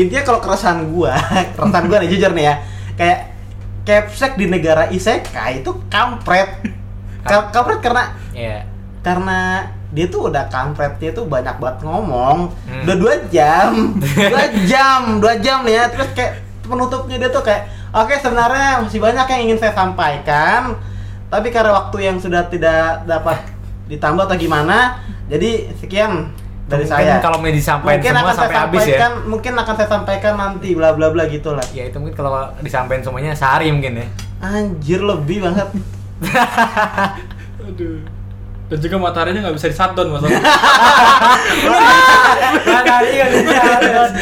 intinya kalau keresahan gua keresahan gua nih jujur nih ya. Kayak capsek di negara isekai itu kampret. Ka- kampret karena Iya. karena dia tuh udah kampret dia tuh banyak banget ngomong. Hmm. udah dua jam. Dua jam dua jam nih ya. Terus kayak penutupnya dia tuh kayak oke sebenarnya masih banyak yang ingin saya sampaikan tapi karena waktu yang sudah tidak dapat ditambah atau gimana jadi sekian dari Mungkin saya kalau mau disampaikan mungkin semua akan saya sampai habis ya. mungkin akan saya sampaikan nanti bla bla bla gitulah Ya itu mungkin kalau disampaikan semuanya sehari mungkin ya. anjir lebih banget Aduh. Dan juga mataharinya nggak bisa disadon masalah.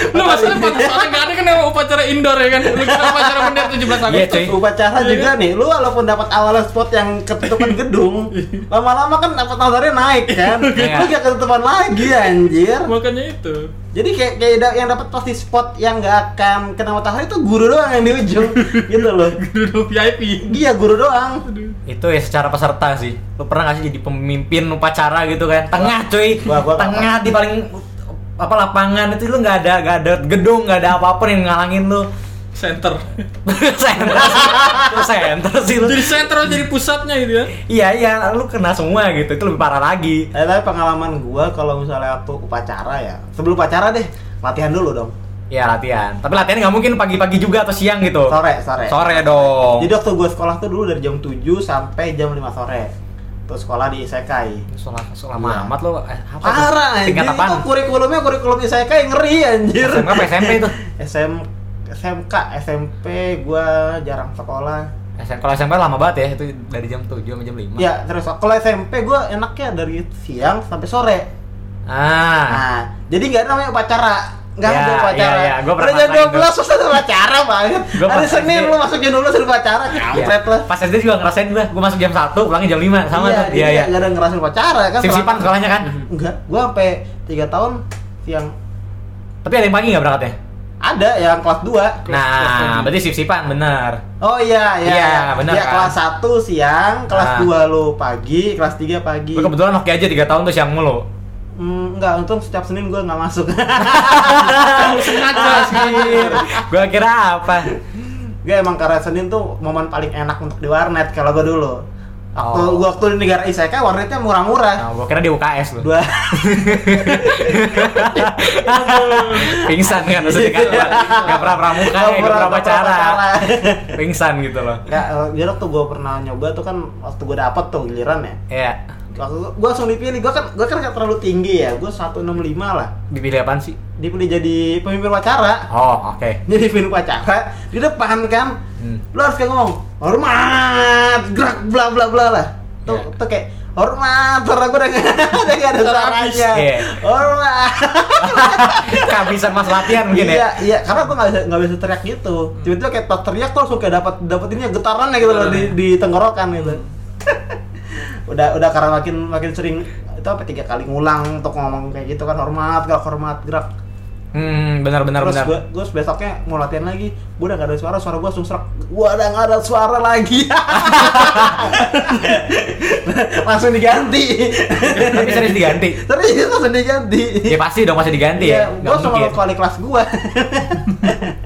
Lu masalah pada soalnya nggak ada kan yang upacara indoor ya kan? Lu kira upacara bendera 17 Iya, Agustus. upacara juga nih lu walaupun dapat awalnya spot yang ketutupan gedung lama-lama kan dapat matahari naik kan Iya. lu gak ketutupan lagi anjir Makanya itu. Jadi kayak kayak yang dapat pasti spot yang gak akan kena matahari itu guru doang yang di ujung gitu loh Duduk VIP. iya guru doang Itu ya secara peserta sih. Lu pernah gak sih jadi pemimpin upacara gitu kan? Tengah cuy. Wah, gua nggak Tengah di paling apa lapangan itu lu nggak ada nggak ada gedung nggak ada apa pun yang ngalangin lu Center. center center sih lu. Jadi center jadi pusatnya gitu ya. iya iya lu kena semua gitu. Itu lebih parah lagi. Eh, tapi pengalaman gua kalau misalnya waktu upacara ya sebelum upacara deh latihan dulu dong. Ya latihan. Tapi latihan nggak mungkin pagi-pagi juga atau siang gitu. Sore sore. Sore dong. Jadi waktu gua sekolah tuh dulu dari jam 7 sampai jam 5 sore. Terus sekolah di Isekai sekolah sekolah Iya. amat lu. Eh, apa? Parah anjir, tingkat itu kurikulumnya kurikulum Isekai ngeri anjir. SMK apa SMP itu? SM, SMK, SMP gua jarang sekolah. SM, kalau SMP lama banget ya itu dari jam 7 sampai jam 5 Ya terus kalau SMP gua enaknya dari siang sampai sore. Ah. Nah, jadi nggak ada namanya upacara. Nggak Ya, ada upacara. ya, ya, gua pernah Udah jam ngerasain 12 terus ada upacara banget Gua Hari Senin lu masuk jam 12 ada upacara. Kampret Iya. lah. Pas SD juga ngerasain gua, gua masuk jam 1, pulangnya jam 5 sama tuh. Iya, iya. Nggak ada ngerasain upacara kan? Sip-sipan sekolahnya kan? Enggak, gua sampai 3 tahun siang. Tapi ada yang pagi nggak berangkatnya? Ada yang kelas 2 Nah, berarti sip-sipan bener. Oh iya iya. Iya, benar Iya, kan? kelas 1 siang, kelas Ah. 2 lu pagi, kelas 3 pagi. Gua kebetulan oke aja 3 tahun tuh siang mulu. Hmm, enggak, untung setiap Senin gua nggak masuk. Sengaja sih. Gua kira apa? Gak emang karena Senin tuh momen paling enak untuk di warnet kalau gua dulu. Waktu Oh. gua waktu di negara Isekai warnetnya murah-murah. Nah, gua kira di UKS lu. Dua. Pingsan kan maksudnya kan. Enggak pernah pramuka, Nggak enggak pernah pacara. Pingsan gitu loh. Enggak, eh, jadi waktu gua pernah nyoba tuh kan waktu gua dapet tuh giliran ya. Iya. Gua, gua langsung dipilih, gua kan gua kan nggak terlalu tinggi ya, gua 165 lah. Dipilih apaan sih? Dipilih jadi pemimpin wacara. Oh, oke. Jadi pemimpin wacara di depan kan. Hmm. lu harus kayak ngomong hormat gerak bla bla bla lah tuh Iya. tuh kayak hormat suara gue udah nggak ada Suara suaranya. Iya. hormat Kehabisan mas latihan mungkin iya ya. iya karena gue nggak bisa nggak bisa teriak gitu tiba-tiba kayak pas teriak tuh langsung kayak dapat dapat ini getarannya gitu loh di, di tenggorokan gitu udah udah karena makin makin sering itu apa tiga kali ngulang untuk ngomong kayak gitu kan hormat gerak hormat gerak Hmm, benar benar terus benar. gue gue besoknya mau latihan lagi gue udah gak ada suara suara gue langsung serak gue udah gak ada suara lagi langsung diganti Tapi serius diganti. serius langsung diganti Ya pasti dong masih diganti ya. gue Nggak sama wali kelas gue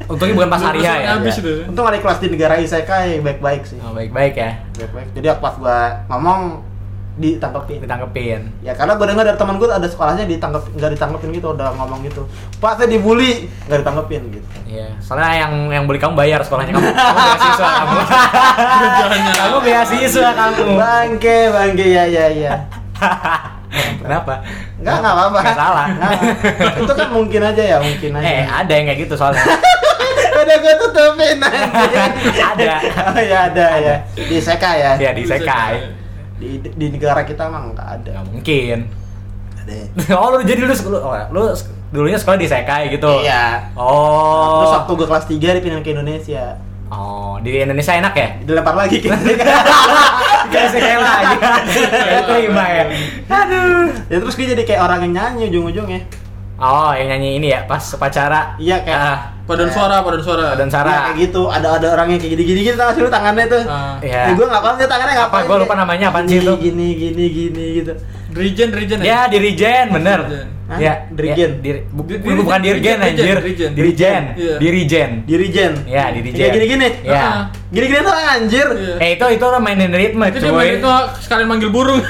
Untungnya bukan pas hari ya. Habis itu. untung wali kelas di negara isekai baik-baik sih Oh, baik-baik ya. baik-baik jadi pas gue ngomong ditangkepin Ditangkepin. ya karena gue dengar dari teman gue ada sekolahnya ditangkep nggak ditangkepin gitu udah ngomong gitu pak saya dibully nggak ditangkepin gitu Iya, soalnya yang yang beli kamu bayar sekolahnya kamu. Kamu beasiswa kamu. kamu beasiswa kamu. bangke bangke ya ya ya Kenapa? Enggak, enggak apa-apa. Nggak salah. Nggak. itu kan mungkin aja ya, mungkin aja. Eh, ada yang kayak gitu soalnya. Udah gue tutupin aja. Ada. Oh ya ada, ya. Di Seka ya. Ya di Sekai. Di, di negara kita emang enggak ada. Nggak mungkin. Ada. oh, lu jadi lu oh, lu sek- dulunya sekolah di Sekai gitu. Iya. Oh. Terus waktu gue kelas 3 dipindahin ke Indonesia. Oh, di Indonesia enak ya? Dilempar lagi ke Kayak Sekai lagi. Terima ya. Aduh. Ya terus gue jadi kayak orang yang nyanyi ujung-ujungnya. Oh, yang nyanyi ini ya pas upacara. Iya kayak Ah, Paduan suara, paduan suara. dan Iya, Sarah. kayak gitu. Ada ada orang yang kayak gini-gini gitu sih lu tangannya tuh. Ah. Iya. Ya, gue nggak paham dia tangannya Apa? ngapain. Gua lupa namanya apaan sih Gini, itu. Gini gini gini gitu. Dirijen, dirijen Ya, dirijen, bener. Hah? Ya, Dirigen. ya, diri- bu- diri- bukan dirigen, anjir. dirigen. Dirigen. Iya. Dirigen. Dirigen. Ya, dirigen. Kayak gini-gini. Ya. Gini-gini tuh anjir. Iya. Eh itu itu orang mainin ritme Itu cuy. itu sekalian manggil burung.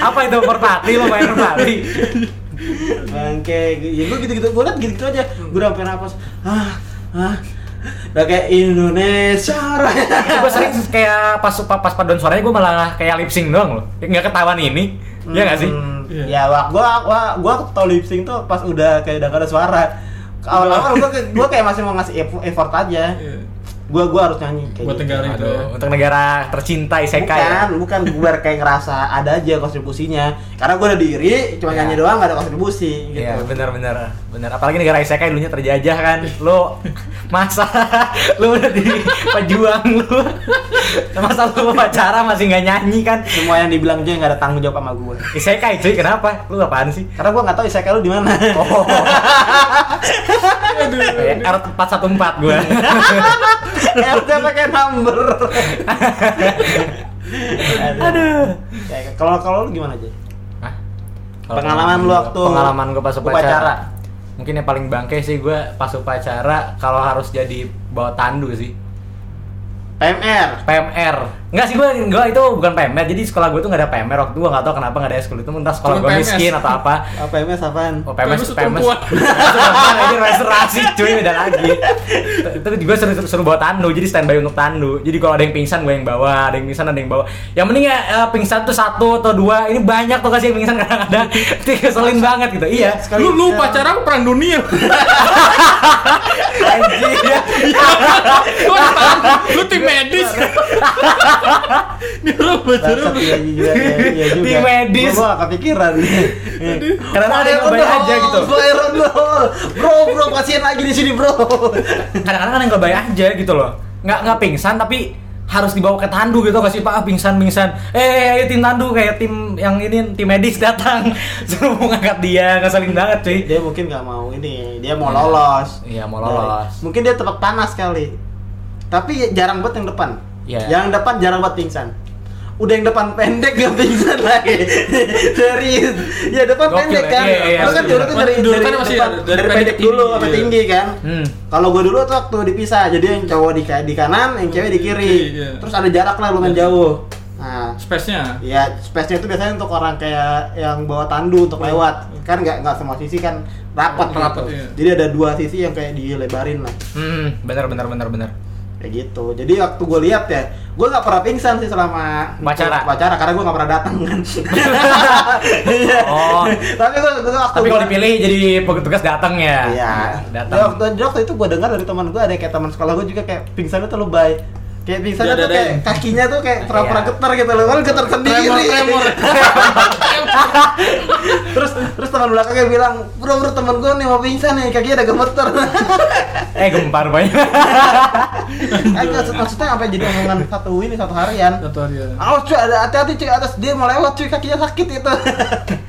Apa itu merpati lo main merpati? Bangke, ya gue gitu-gitu, gue liat gitu-gitu aja Gue udah sampai napas Ah, ah Udah kayak Indonesia gue sering kayak pas pas paduan suaranya gue malah kayak lip sync doang loh. Nggak ketahuan ini. Iya nggak sih? Hmm, Iya. Ya, wah, gua, gua, gua tau lip sync tuh pas udah kayak udah gak ada suara Awal-awal gua, gua kayak masih mau ngasih eff- effort aja Iya. Gua, gua harus nyanyi kayak Buat gitu. negara itu ya. Aduh, untuk negara tercinta Isekai ya. Bukan, bukan gue kayak ngerasa ada aja kontribusinya Karena gue udah diri, cuma Iya. nyanyi doang gak ada kontribusi gitu Iya benar benar benar. Apalagi negara Isekai dulunya terjajah kan. Lo masa lo udah di pejuang lu. Masa lu pacara masih nggak nyanyi kan? Semua yang dibilang dia gak ada tanggung jawab sama gue Isekai cuy kenapa? Lu apaan sih? Karena gue gak tau isekai lu di mana. Oh. Kayak R414 gua. RT pakai number. Aduh. Kayak kalau kalau lu gimana aja? Hah? Pengalaman lu waktu pengalaman gua pas upacara. upacara. Mungkin yang paling bangke sih gua pas upacara kalau harus jadi bawa tandu sih. PMR. PMR. Enggak sih gua enggak itu bukan PMR. Jadi sekolah gua tuh enggak ada PMR waktu gua enggak tahu kenapa enggak ada ekskul itu entah sekolah Cuma gua PMS. miskin atau apa. Oh, PMS apaan? Oh, PMS, PMS itu PMS. ini restorasi cuy, beda lagi. Itu juga suruh, suruh bawa tandu, jadi standby untuk tandu. Jadi kalau ada yang pingsan gue yang bawa, ada yang pingsan ada yang bawa. Yang mending ya eh, pingsan tuh satu atau dua. Ini banyak tuh kasih yang pingsan kadang-kadang. Keselin banget gitu. Iya. Lu lu pacaran perang dunia. Anjir. Lu tim medis. Ini lu pacaran. Bangsat, iya juga, iya, iya juga. Tim medis. Gua kepikiran. Karena ada yang the aja gitu. Fire on. Bro, bro, pasien lagi di sini, bro. Kadang-kadang ada yang lebay aja gitu loh. Nggak nggak pingsan tapi harus dibawa ke tandu gitu gak sih pak pingsan pingsan eh ayo tim tandu kayak tim yang ini tim medis datang suruh mau ngangkat dia ngeselin banget cuy Dia mungkin gak mau ini, dia mau lolos. Iya, mau lolos. Mungkin dia tempat panas kali. Tapi jarang banget yang depan. Iya. Yang depan jarang banget pingsan. Udah yang depan pendek gak pingsan lagi. Serius. Ya depan Gokil pendek ya. kan. Iya, iya, kan dulu tuh dari Dulu dari, kan masih depan, dari, dari pendek pendek dulu sampai iya. tinggi kan. Hmm. Kalau gua dulu tuh waktu dipisah, jadi yang cowok di di kanan, yang cewek di kiri. Iya. Terus ada jarak lah lumayan jauh. Nah, Space-nya. Ya, space-nya itu biasanya untuk orang kayak yang bawa tandu untuk lewat. Kan nggak nggak semua sisi kan rapat Rapat, gitu. iya. Jadi ada dua sisi yang kayak dilebarin lah. hmm benar benar benar benar Kayak gitu. Jadi waktu gue lihat ya, gue nggak pernah pingsan sih selama Upacara? Upacara karena gue nggak pernah datang kan. Oh. Tapi gue waktu tapi kalau gua- dipilih jadi petugas datang ya Iya. datang waktu, waktu itu gue dengar dari teman gue ada kayak teman sekolah gue juga kayak pingsannya tuh lebay. Kayak pingsannya Iya, tuh kayak kakinya tuh kayak pura-pura Iya. getar gitu loh. Kan getar sendiri. Tremor, tremor. terus terus teman belakangnya bilang, "Bro, bro, teman gue nih mau pingsan nih, kakinya ada gemeter." eh gempar banyak eh, maksud- maksudnya apa jadi omongan satu ini satu harian. Satu hari ya. Awas cuy, ada hati-hati cuy atas dia mau lewat cuy kakinya sakit itu.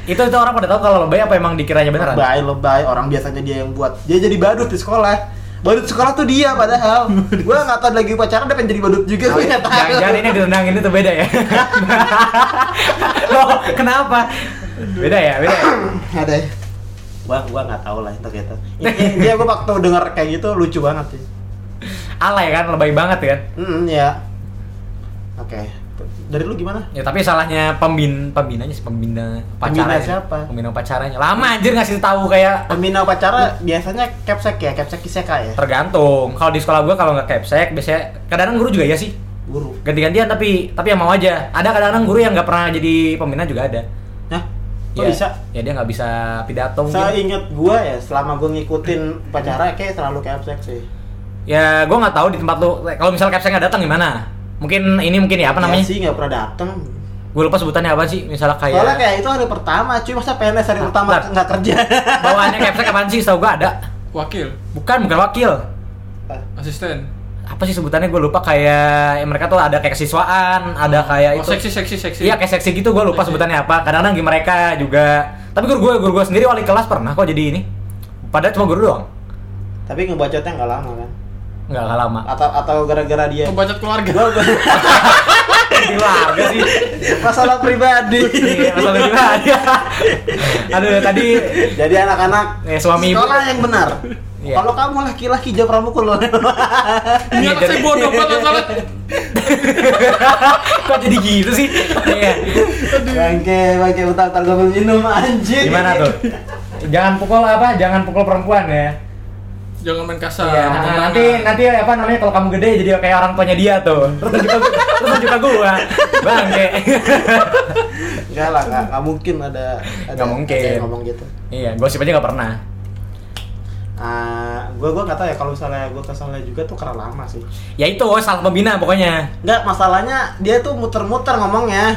itu itu orang pada tahu kalau lebay apa emang dikiranya beneran lebay lebay orang biasanya dia yang buat. Dia jadi badut di sekolah. Badut sekolah tuh dia padahal. gua nggak tahu lagi upacara dia pengen jadi badut juga. Gue nggak tahu. Jangan-jangan ini yang ditendang ini tuh beda ya? Loh, kenapa? Beda ya, beda ya? ada gua gua nggak tahu lah itu gitu. Dia gua waktu denger kayak gitu lucu banget sih. Alay kan, lebay banget kan hmm ya oke dari lu gimana Ya tapi salahnya pembin pembinanya sih pembina Pembina pacaranya. siapa? Pembina pacaranya. Lama anjir ngasih tahu kayak pembina upacara biasanya capsek ya capsek iseka ya tergantung. Kalau di sekolah gua kalau nggak capsek biasanya kadang-kadang guru juga ya sih. guru Ganti-gantian tapi tapi yang mau aja. Ada kadang-kadang guru yang nggak pernah jadi pembina juga ada. nah kok Ya, bisa Ya dia nggak bisa pidato saya mungkin. inget gua ya selama gua ngikutin upacara kayak selalu capsek sih Ya gua nggak tahu di tempat lu kalau misal capsek nggak datang gimana? Mungkin ini mungkin ya apa Ya namanya? sih nggak pernah dateng Gue lupa sebutannya apa sih? Misalnya kayak soalnya kayak itu hari pertama cuy masa PNS hari Nah, pertama nggak kerja bawaannya capsek apaan sih? Tahu gua ada. Wakil, Bukan, bukan wakil. asisten. apa sih sebutannya gue lupa kayak ya mereka tuh ada kayak kesiswaan ada kayak Oh, itu seksi seksi seksi. iya kayak seksi gitu gue lupa Seksi. sebutannya apa kadang-kadang mereka juga tapi guru gue guru gue sendiri wali kelas pernah kok jadi ini padahal cuma guru doang tapi ngebacotnya nggak lama kan nggak nggak lama atau atau gara-gara dia Pembacot keluarga. gua, gua, keluarga sih. Masalah pribadi. Iya, masalah pribadi. Aduh, tadi Jadi anak-anak Eh, suami ibu. sekolah yang benar. Iya. Kalau kamu laki-laki jawab pramukul loh. Ini anak saya bodoh banget salah. kok jadi gitu sih? Iya. Bangke, bangke utar-utar gue minum anjing. Gimana tuh? Jangan pukul apa? Jangan pukul perempuan ya. Jangan main kasar. Iya, nah, tetangga. nanti nanti apa namanya kalau kamu gede jadi kayak orang tuanya dia tuh. Terus tunjuk ke terus tunjuk ke gua. Bangke. Enggak lah, enggak, enggak mungkin ada ada Nggak mungkin. ada yang ngomong gitu. iya, gosip aja nggak pernah. Ah, gua gua nggak tahu ya kalau misalnya gua kesalnya juga tuh karena lama sih. Ya itu salah pembina pokoknya. Enggak, masalahnya dia tuh muter-muter ngomongnya.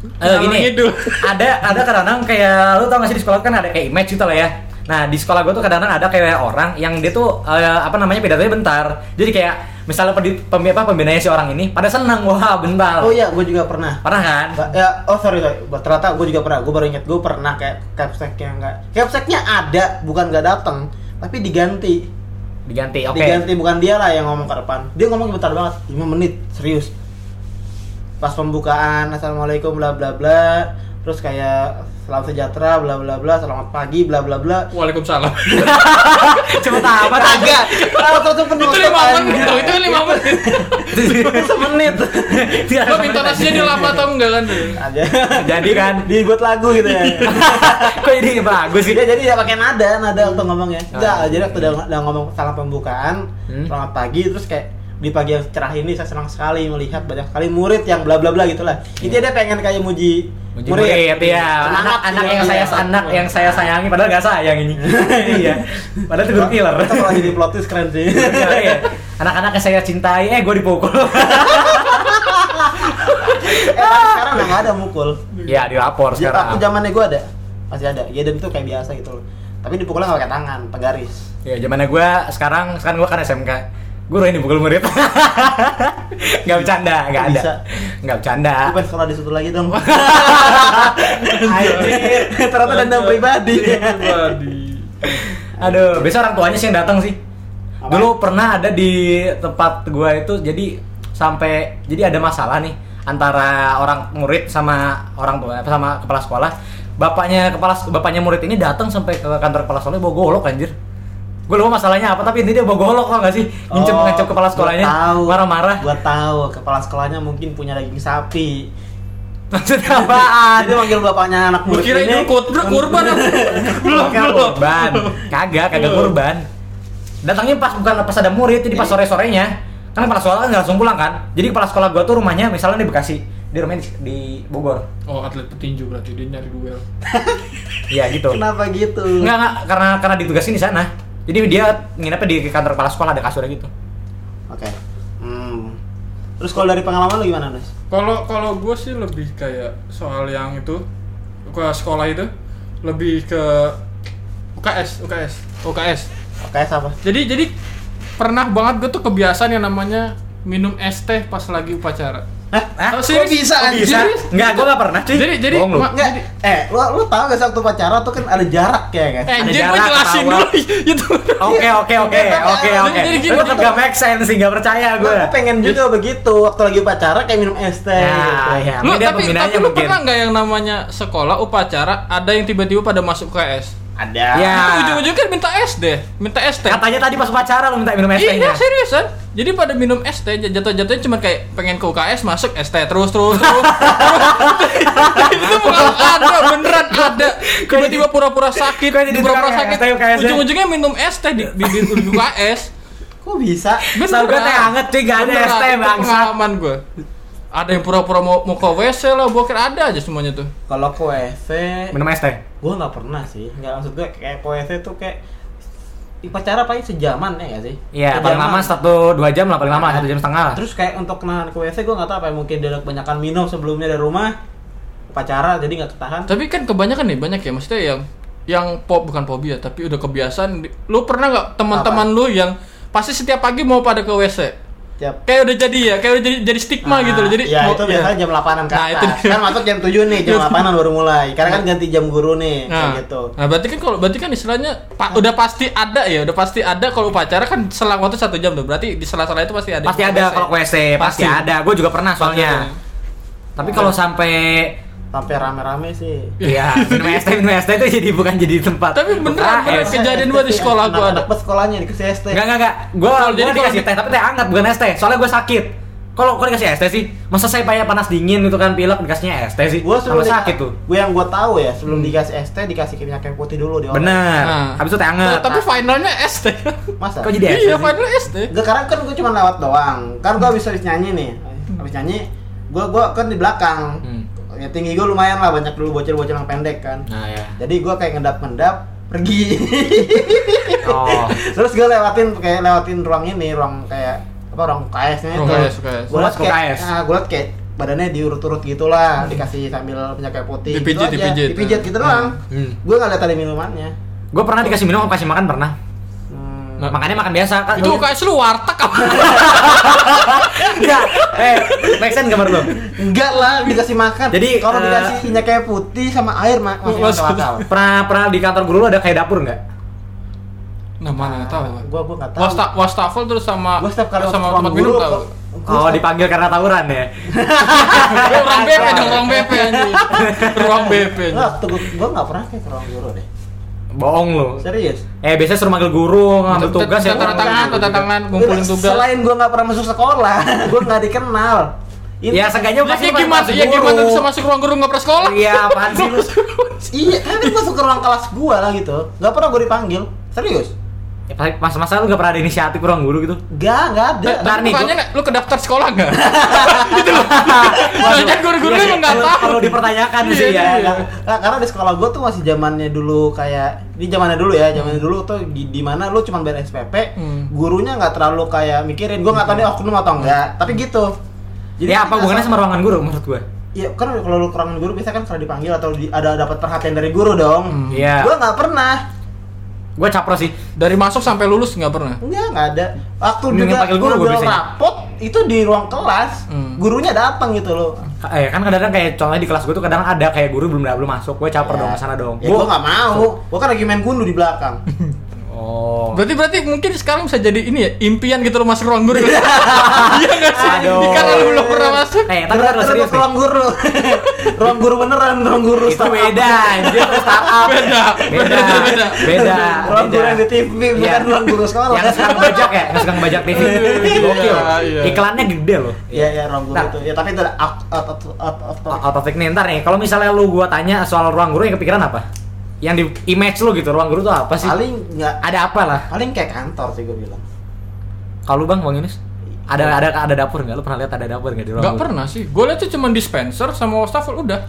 Eh Kalau gini, gitu. ada ada kadang-kadang kayak lu tau gak sih di sekolah kan ada kayak image gitu lah ya. Nah di sekolah gue tuh kadang-kadang ada kayak orang yang dia tuh eh, apa namanya pidatonya bentar. Jadi kayak misalnya pem, apa, pembinanya si orang ini pada senang wah bentar. Oh iya, gua juga pernah. Pernah kan? Ba- Ya, oh sorry, sorry. Ternyata gue juga pernah. Gue baru inget, gue pernah kayak capsek yang enggak. Capseknya ada, bukan nggak datang, tapi diganti. Diganti. Oke. Diganti bukan dia lah yang ngomong ke depan. Dia ngomong bentar banget, 5 menit, serius. Pas pembukaan, assalamualaikum bla bla bla. Terus kayak selamat sejahtera bla bla bla, selamat pagi bla bla bla. Waalaikumsalam. Cepet. Kagak. Langsung tuh itu lima menit, itu lima menit. Semenit. Lo minta nasinya dia lama atau enggak kan? Aja. Jadi kan. Dibuat lagu gitu ya. Kok jadi bagus sih? Ya, jadi ya pakai nada, nada untuk ngomongnya. Enggak, Ah. jadi waktu udah, udah ngomong salam pembukaan, Hmm. selamat pagi, terus kayak di pagi yang cerah ini saya senang sekali melihat banyak sekali murid yang bla bla bla gitulah. Intinya dia pengen kayak muji, Muji murid, ya. Semangat Anak, anak gitu. yang saya Iya. anak yang saya sayangi padahal gak sayang ini. iya. Padahal itu guru killer. Itu kalau jadi plot twist keren sih. Iya. Anak-anak yang saya cintai, eh gue dipukul. eh, tapi sekarang udah nggak ada mukul. ya dilapor Ya, sekarang. aku zamannya gue ada, masih ada. Ya dan itu kayak biasa gitu loh. Tapi dipukulnya nggak pakai tangan, penggaris. Ya zamannya gue sekarang sekarang gue kan SMK. Guru ini pukul murid. Gak bercanda, gak ada. Bisa. Gak bercanda. Aku pengen sekolah di situ lagi dong. Anjir, ternyata dendam pribadi. Pribadi. Aduh, biasa orang tuanya sih yang datang sih. Apa? Dulu pernah ada di tempat gua itu jadi sampai jadi ada masalah nih antara orang murid sama orang tua sama kepala sekolah. Bapaknya kepala bapaknya murid ini datang sampai ke kantor kepala sekolah bawa golok anjir. Gue lupa masalahnya apa tapi intinya dia bawa golok kok gak sih? Ngincem Oh, ngancem kepala sekolahnya. Marah-marah. Gua tahu, kepala sekolahnya mungkin punya daging sapi. Maksudnya apaan? Dia manggil bapaknya anak Gue murid kira ini. kur- kurban apa? Belum, belum. kurban. Kagak, kagak kurban. Datangnya pas bukan pas ada murid, jadi pas sore-sorenya. Kan kepala sekolah kan nggak langsung pulang kan. Jadi kepala sekolah gua tuh rumahnya misalnya di Bekasi, di rumahnya di, di Bogor. Oh, atlet petinju berarti dia nyari duel. Iya gitu. Kenapa gitu? Enggak, enggak, karena karena ditugasin di sana. Jadi dia nginepnya di kantor kepala sekolah ada kasurnya gitu. Oke. Hmm. Terus kalau dari pengalaman lu gimana, Nus? Kalau kalau gue sih lebih kayak soal yang itu ke sekolah itu lebih ke UKS, UKS, UKS. Oke, apa? Jadi jadi pernah banget gue tuh kebiasaan yang namanya minum es teh pas lagi upacara. Hah? Hah? Oh, serius? bisa, Oh, anjir? Bisa? Serius? Enggak, gua enggak pernah, cuy. Jadi- jadi Bohong lu. Enggak, eh, lu lu tahu gak sih waktu pacaran tuh kan ada jarak ya kan? Eh, anjir jarak, gue jelasin dulu itu. Oke, oke, oke, oke, Jadi- oke. jadi gini, Lu tetap jadi- gak make sense sih, gak percaya Gua gue. gua pengen juga begitu waktu lagi pacaran kayak minum es teh Ya, gitu. ya. Lu tapi tapi lu pernah nggak yang namanya sekolah upacara ada yang tiba-tiba pada masuk ke es? Ada. Ya. Itu ujung-ujungnya kan minta es deh, minta es teh. Katanya tadi pas upacara lu minta minum es Iya tehnya. seriusan. Jadi pada minum es teh jatuh-jatuhnya cuma kayak pengen ke UKS masuk es teh terus terus terus. itu bukan ada beneran ada. Tiba-tiba pura-pura sakit, pura-pura ya, sakit. teh? Ujung-ujungnya minum es teh di di UKS. Kok bisa? Setahu gue teh hangat cuy, gak ada es teh itu bangsat. Pengalaman gue. Ada yang pura-pura mau mau ke WC lah, boker ada aja semuanya tuh. Kalau ke WC, Minum es teh. gua nggak pernah sih. Nggak maksud gue kayak ke WC tuh kayak upacara paling sejaman ya nggak sih? Iya, paling lama satu dua jam lah paling lama Nah, satu jam setengah lah. Terus kayak untuk kenalan ke WC gue nggak tahu apa ya, mungkin dia udah kebanyakan minum sebelumnya dari rumah upacara jadi nggak ketahan. Tapi kan kebanyakan nih banyak ya maksudnya yang yang pop bukan fobia tapi udah kebiasaan. Lu pernah nggak teman-teman lu yang pasti setiap pagi mau pada ke WC? Tiap Kayak udah jadi ya, kayak udah jadi jadi stigma Nah, gitu loh. Jadi ya mau- itu biasanya jam 8-an ke Nah, itu kan masuk jam 7 nih, jam 8-an baru mulai. Karena kan ganti jam guru nih, Nah, kayak gitu. nah berarti kan kalau berarti kan istilahnya pa- udah pasti ada ya, udah pasti ada kalau upacara kan selang waktu satu jam tuh. Berarti di sela-sela itu pasti ada. Pasti ada kalau ke WC, pasti Pasti. ada. Gue juga pernah Pasti soalnya. ada. Tapi kalau sampai Sampai rame-rame sih. Iya, minum es teh, minum es teh itu jadi bukan jadi tempat. Tapi beneran, beneran. UKS. Kejadian gua di sekolah gua ada. Anak bus sekolahnya dikasih ST. Enggak, enggak, enggak. Gua, Kalau gua jadi dikasih teh, tapi teh hangat bukan es teh. Soalnya gua sakit. Kalau kok dikasih es teh sih? Masa saya payah panas dingin gitu kan pilek dikasihnya es teh sih? Gua sebelum sakit tuh. Gua yang gua tahu ya, sebelum dikasih ST dikasih minyak kayu putih dulu di orang. Bener. Nah. Habis itu teh hangat. Tapi finalnya ST. Masa? Kok jadi es teh Iya, finalnya ST. Gak karena kan gue cuma lewat doang. Kan gue habis habis nyanyi nih. Habis nyanyi, gue gua kan di belakang. Hmm. Ya tinggi gue lumayan lah, banyak dulu bocil-bocil yang pendek kan. Nah, ya. Jadi gue kayak ngedap-ngedap pergi. Oh. Terus gue lewatin kayak lewatin ruang ini, ruang kayak apa ruang KS-nya itu. Ruang KS, KS. Gue liat kayak, KS. nah, gue liat kayak badannya diurut-urut gitu lah, dikasih sambil minyak kayu putih. Dipijit, gitu aja. dipijit. Dipijit gitu doang. Hmm. Gue nggak lihat ada minumannya. Gue pernah dikasih minum apa kasih makan pernah. Nah, makannya makan biasa kan. Itu UKS lu warteg apa? enggak. Eh, make sense gambar lu? Enggak lah, dikasih makan. Jadi, kalau eh, dikasih minyak kayu putih sama air ma- masih Mas- masuk akal. Pernah pernah di kantor guru lu ada kayak dapur enggak? Nah, mana nggak tahu. Gua gua enggak tahu. Wasta wastafel terus sama Gua setiap kali sama tempat minum tahu. Oh, dipanggil karena tawuran ya? Ruang BP dong, ruang BP anjing. Ruang BP. Enggak, gua, enggak pernah kayak ke ruang guru deh. Bohong lu. Serius. Eh, biasanya suruh manggil guru, ngambil tugas ya. Tanda tangan, tanda tangan, ngumpulin tugas. Selain gua enggak pernah masuk sekolah, gua enggak dikenal. Ini- Ya, seenggaknya Ya pasti kayak gimana? masuk Ya gimana guru. bisa masuk ruang guru nggak pernah sekolah? Iya, apaan sih lu? Iya, kan gua masuk ke ruang kelas gua lah gitu. Enggak pernah gua dipanggil. Serius. Ya, masa-masa lu gak pernah ada inisiatif ruang guru gitu? Enggak, enggak ada. Ntar nih, Bukannya gua- lu ke daftar sekolah nggak? Itu loh. Banyak guru-guru Iya sih, emang nggak kalau- tahu. Kalau dipertanyakan Iya, sih ya. iya. Nggak, nggak, karena di sekolah gue tuh masih zamannya dulu kayak ini zamannya dulu ya zamannya dulu tuh di, di mana lu cuma bayar SPP Hmm. gurunya nggak terlalu kayak mikirin gue nggak tahu nih oknum atau enggak tapi gitu Ya apa hubungannya sa- sama ruangan guru menurut gua? Iya kan kalau lu kurang guru biasanya kan pernah dipanggil atau di- ada dapat perhatian dari guru dong Hmm. Iya. gue nggak pernah Gua capro sih. Dari masuk sampai lulus nggak pernah. enggak nggak ada waktu Mendingan juga panggil guru biasanya. rapot itu di ruang kelas Hmm. gurunya datang gitu loh Eh, kan kadang-kadang kayak contohnya di kelas gua tuh kadang ada kayak guru belum belum masuk, gue caper dong ke sana dong. ya gue nggak mau gue kan lagi main gundu di belakang Oh. Berarti berarti mungkin sekarang bisa jadi ini ya impian gitu lo masuk ruang guru. Iya nggak sih? Aduh. Karena lu belum pernah masuk. Eh, tapi kan serius ruang guru ruang guru beneran ruang guru Itu startup. beda, anjir itu startup. Beda, Beda, beda, beda. beda. ruang guru yang di TV Iya. bukan ruang guru sekolah Yang suka ngebajak ya, yang suka ngebajak TV. Gokil. Iya, iya. Iklannya gede loh. Iya iya ruang guru Nah. itu. Ya tapi itu out out out of nih, ntar nih, kalau misalnya lu gua tanya soal ruang guru yang kepikiran apa? Yang di image lu gitu, ruang guru tuh apa sih? Paling nggak Ada apa lah? paling kayak kantor sih gue bilang. Kalau lu bang, bang Yunus? Ada ada ada dapur nggak? Lu pernah lihat ada dapur nggak di ruang Nggak guru? pernah sih. Gue lihat tuh cuma dispenser sama wastafel udah.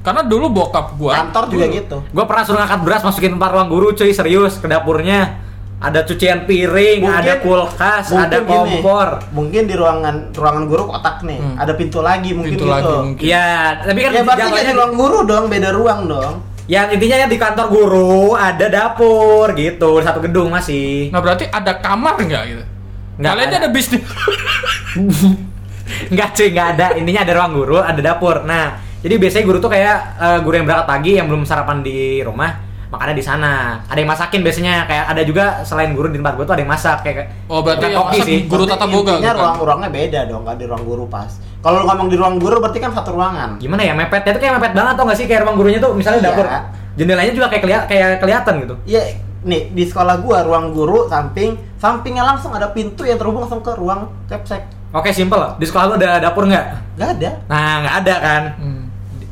Karena dulu bokap gua Kantor juga dulu- gitu. Gua pernah suruh ngangkat beras masukin tempat ruang guru cuy serius ke dapurnya. Ada cucian piring, Mungkin- ada kulkas, mungkin ada gini, kompor. mungkin di ruangan ruangan guru kotak nih, Hmm. ada pintu lagi mungkin Pintu gitu. lagi mungkin. Iya, tapi kan Ya berarti di- ruang guru dong, beda ruang dong. Ya intinya ya di kantor guru ada dapur gitu, satu gedung masih. Nah berarti ada kamar nggak gitu? Nggak Kalian ada. ada bisnis. Enggak cuy, enggak ada. Intinya ada ruang guru, ada dapur. Nah, jadi biasanya guru tuh kayak eh, guru yang berangkat pagi yang belum sarapan di rumah, makannya di sana. Ada yang masakin biasanya, kayak ada juga selain guru di tempat gua tuh ada yang masak kayak Oh, berarti yang masak sih. Guru tata boga, Intinya bukan? ruang-ruangnya beda dong, kan di ruang guru pas. Kalau lu ngomong di ruang guru berarti kan satu ruangan. Gimana ya mepetnya tuh kayak mepet banget tau gak sih kayak ruang gurunya tuh misalnya Iya. dapur jendelanya juga kayak keliat kayak kelihatan gitu. Iya, nih di sekolah gua ruang guru samping, sampingnya langsung ada pintu yang terhubung langsung ke ruang kepsek. Oke, simple. Di sekolah lu ada dapur nggak? Gak ada. Nah, nggak ada kan. Hmm.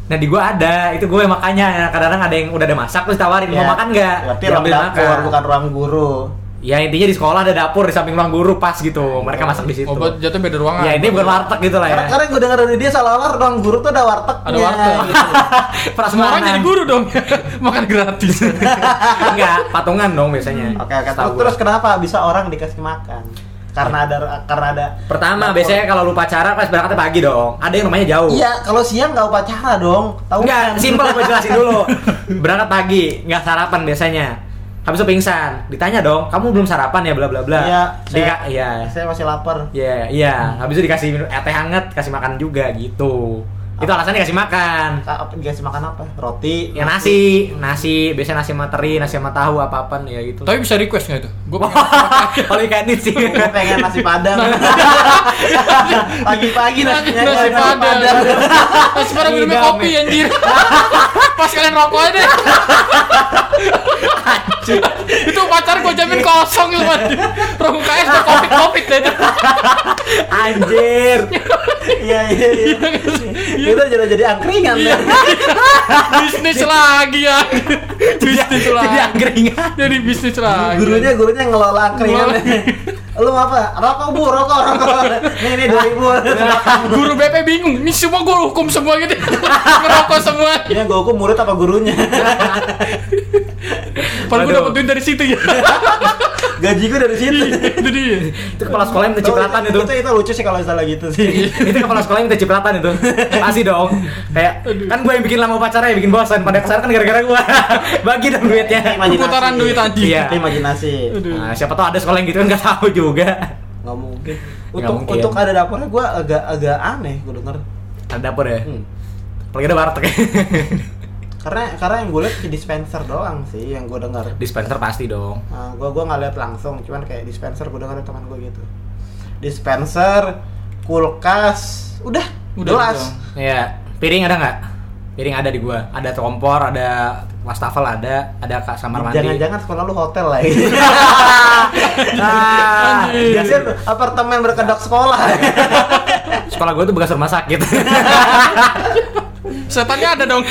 Nah di gua ada, itu gue makanya kadang-kadang ada yang udah ada masak terus tawarin Ya, mau makan nggak? Berarti ruang dapur makan. bukan ruang guru. Ya intinya di sekolah ada dapur di samping ruang guru pas gitu. Mereka masak di situ. Oh, buat jatuh beda ruangan. Ya ini bukan warteg gitu lah ya. Karena, karena gue denger dari dia seolah-olah ruang guru tuh ada wartegnya. Ada warteg. gitu. Semua orang Prasmanan. jadi guru dong. Makan gratis. Enggak, patungan dong biasanya. Oke, oke. Setahu Terus gua. kenapa bisa orang dikasih makan? Karena ada karena ada Pertama, dapur. biasanya kalau lu pacaran pas berangkatnya pagi dong. Ada yang rumahnya jauh. Iya, kalau siang nggak upacara dong. Tahu Enggak, kan? simpel gue jelasin dulu. Berangkat pagi, nggak sarapan biasanya. Habis itu pingsan. Ditanya dong, kamu belum sarapan ya bla bla bla. Iya, saya, iya. saya masih lapar. Iya, iya. Habis itu dikasih minum eh, teh hangat, kasih makan juga gitu. Itu alasannya kasih makan. Ka- apa- dikasih makan apa? Roti. Ya nasi, nasi, biasanya nasi sama teri, nasi sama tahu apa-apaan ya gitu. Tapi bisa request nggak itu? Gue Kalau ikan ini sih. Gue pengen nasi padang. Pagi-pagi nasinya nasi padang. Nasi padang minumnya Idam, kopi ya. anjir. Pas kalian rokok aja deh. itu pacar gue jamin kosong itu anjir. Rokok KS udah covid covid deh. Anjir. Iya iya iya. Itu jadi jadi angkringan ya. Bisnis lagi ya. Bisnis Jadi lagi. angkringan. Jadi bisnis lagi. Gurunya gurunya ngelola angkringan. Lu apa? Rokok bu, rokok, rokok. Nih nih dua ribu. Guru BP bingung. Ini semua gue hukum semua gitu. Ngerokok semua. Ini gue hukum murid apa gurunya? Padahal gue dapet duit dari situ ya. Gaji gue dari situ. Itu dia. Itu kepala sekolah yang minta cipratan itu. Itu itu lucu sih kalau misalnya gitu sih. itu kepala sekolah yang minta cipratan itu. Pasti dong. Kayak kan gue yang bikin lama pacarnya bikin bosan. Pada ke sana kan gara-gara gue. Bagi dong duitnya. Imajinasi. Putaran duit. Iya. Itu imajinasi. Aduh. Nah, siapa tahu ada sekolah yang gitu kan nggak tahu juga. Nggak mungkin. Nggak Untuk mungkin. untuk ada dapurnya gue agak agak aneh gue denger. Ada dapur ya. Hmm. Apalagi ada warteg. Karena karena yang gue lihat di dispenser doang sih yang gue dengar. Dispenser pasti dong. Nah, gua gua nggak lihat langsung, cuman kayak dispenser gue dengar dari teman gue gitu. Dispenser, kulkas, udah, Udah gelas. gitu. Iya. Piring ada nggak? Piring ada di gua. Ada kompor, ada wastafel ada, ada kak kamar mandi. Jangan-jangan sekolah lu hotel lagi. Nah, Anjir. Biasanya apartemen berkedok sekolah. sekolah gua tuh bekas rumah sakit. Setannya ada dong.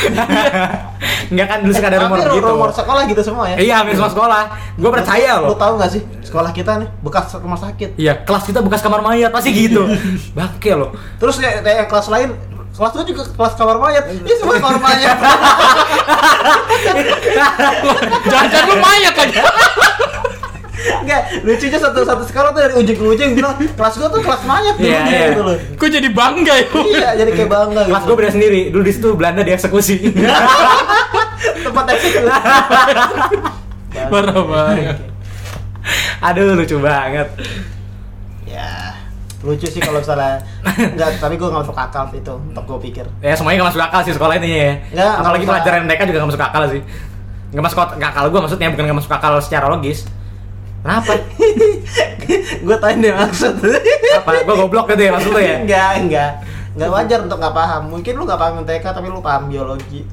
Enggak kan dulu suka ada rumor Tapi gitu. rumor sekolah gitu semua ya. Iya, hampir semua sekolah. Gua percaya Lu loh. tahu nggak sih sekolah kita nih bekas rumah sakit. Iya, kelas kita bekas kamar mayat pasti gitu. Bangke loh. Terus kayak, kayak yang kelas lain kelas lu juga kelas kamar mayat. Ini semua kamar mayat. Jangan-jangan lu mayat lagi. Enggak, lucunya satu satu sekolah tuh dari ujung ke ujung bilang kelas gua tuh kelas mayat dulu Iya, iya. gitu loh. Gue jadi bangga ya. Iya, jadi kayak bangga Kelas gitu. gua beda sendiri. Dulu di situ Belanda dieksekusi. tempat eksekusi. Parah banget. Aduh, lucu banget. Lucu sih kalau misalnya enggak tapi gue nggak masuk akal sih itu untuk gue pikir Ya semuanya gak masuk akal sih sekolah ini ya. Nggak, Apalagi nggak pelajaran mereka juga gak masuk akal sih. Gak masuk akal gue maksudnya bukan gak masuk akal secara logis. Kenapa? gue tanya deh maksud Apa? Gue goblok gitu ya maksud lu ya? enggak enggak enggak wajar untuk nggak paham mungkin lu nggak paham MTK tapi lu paham biologi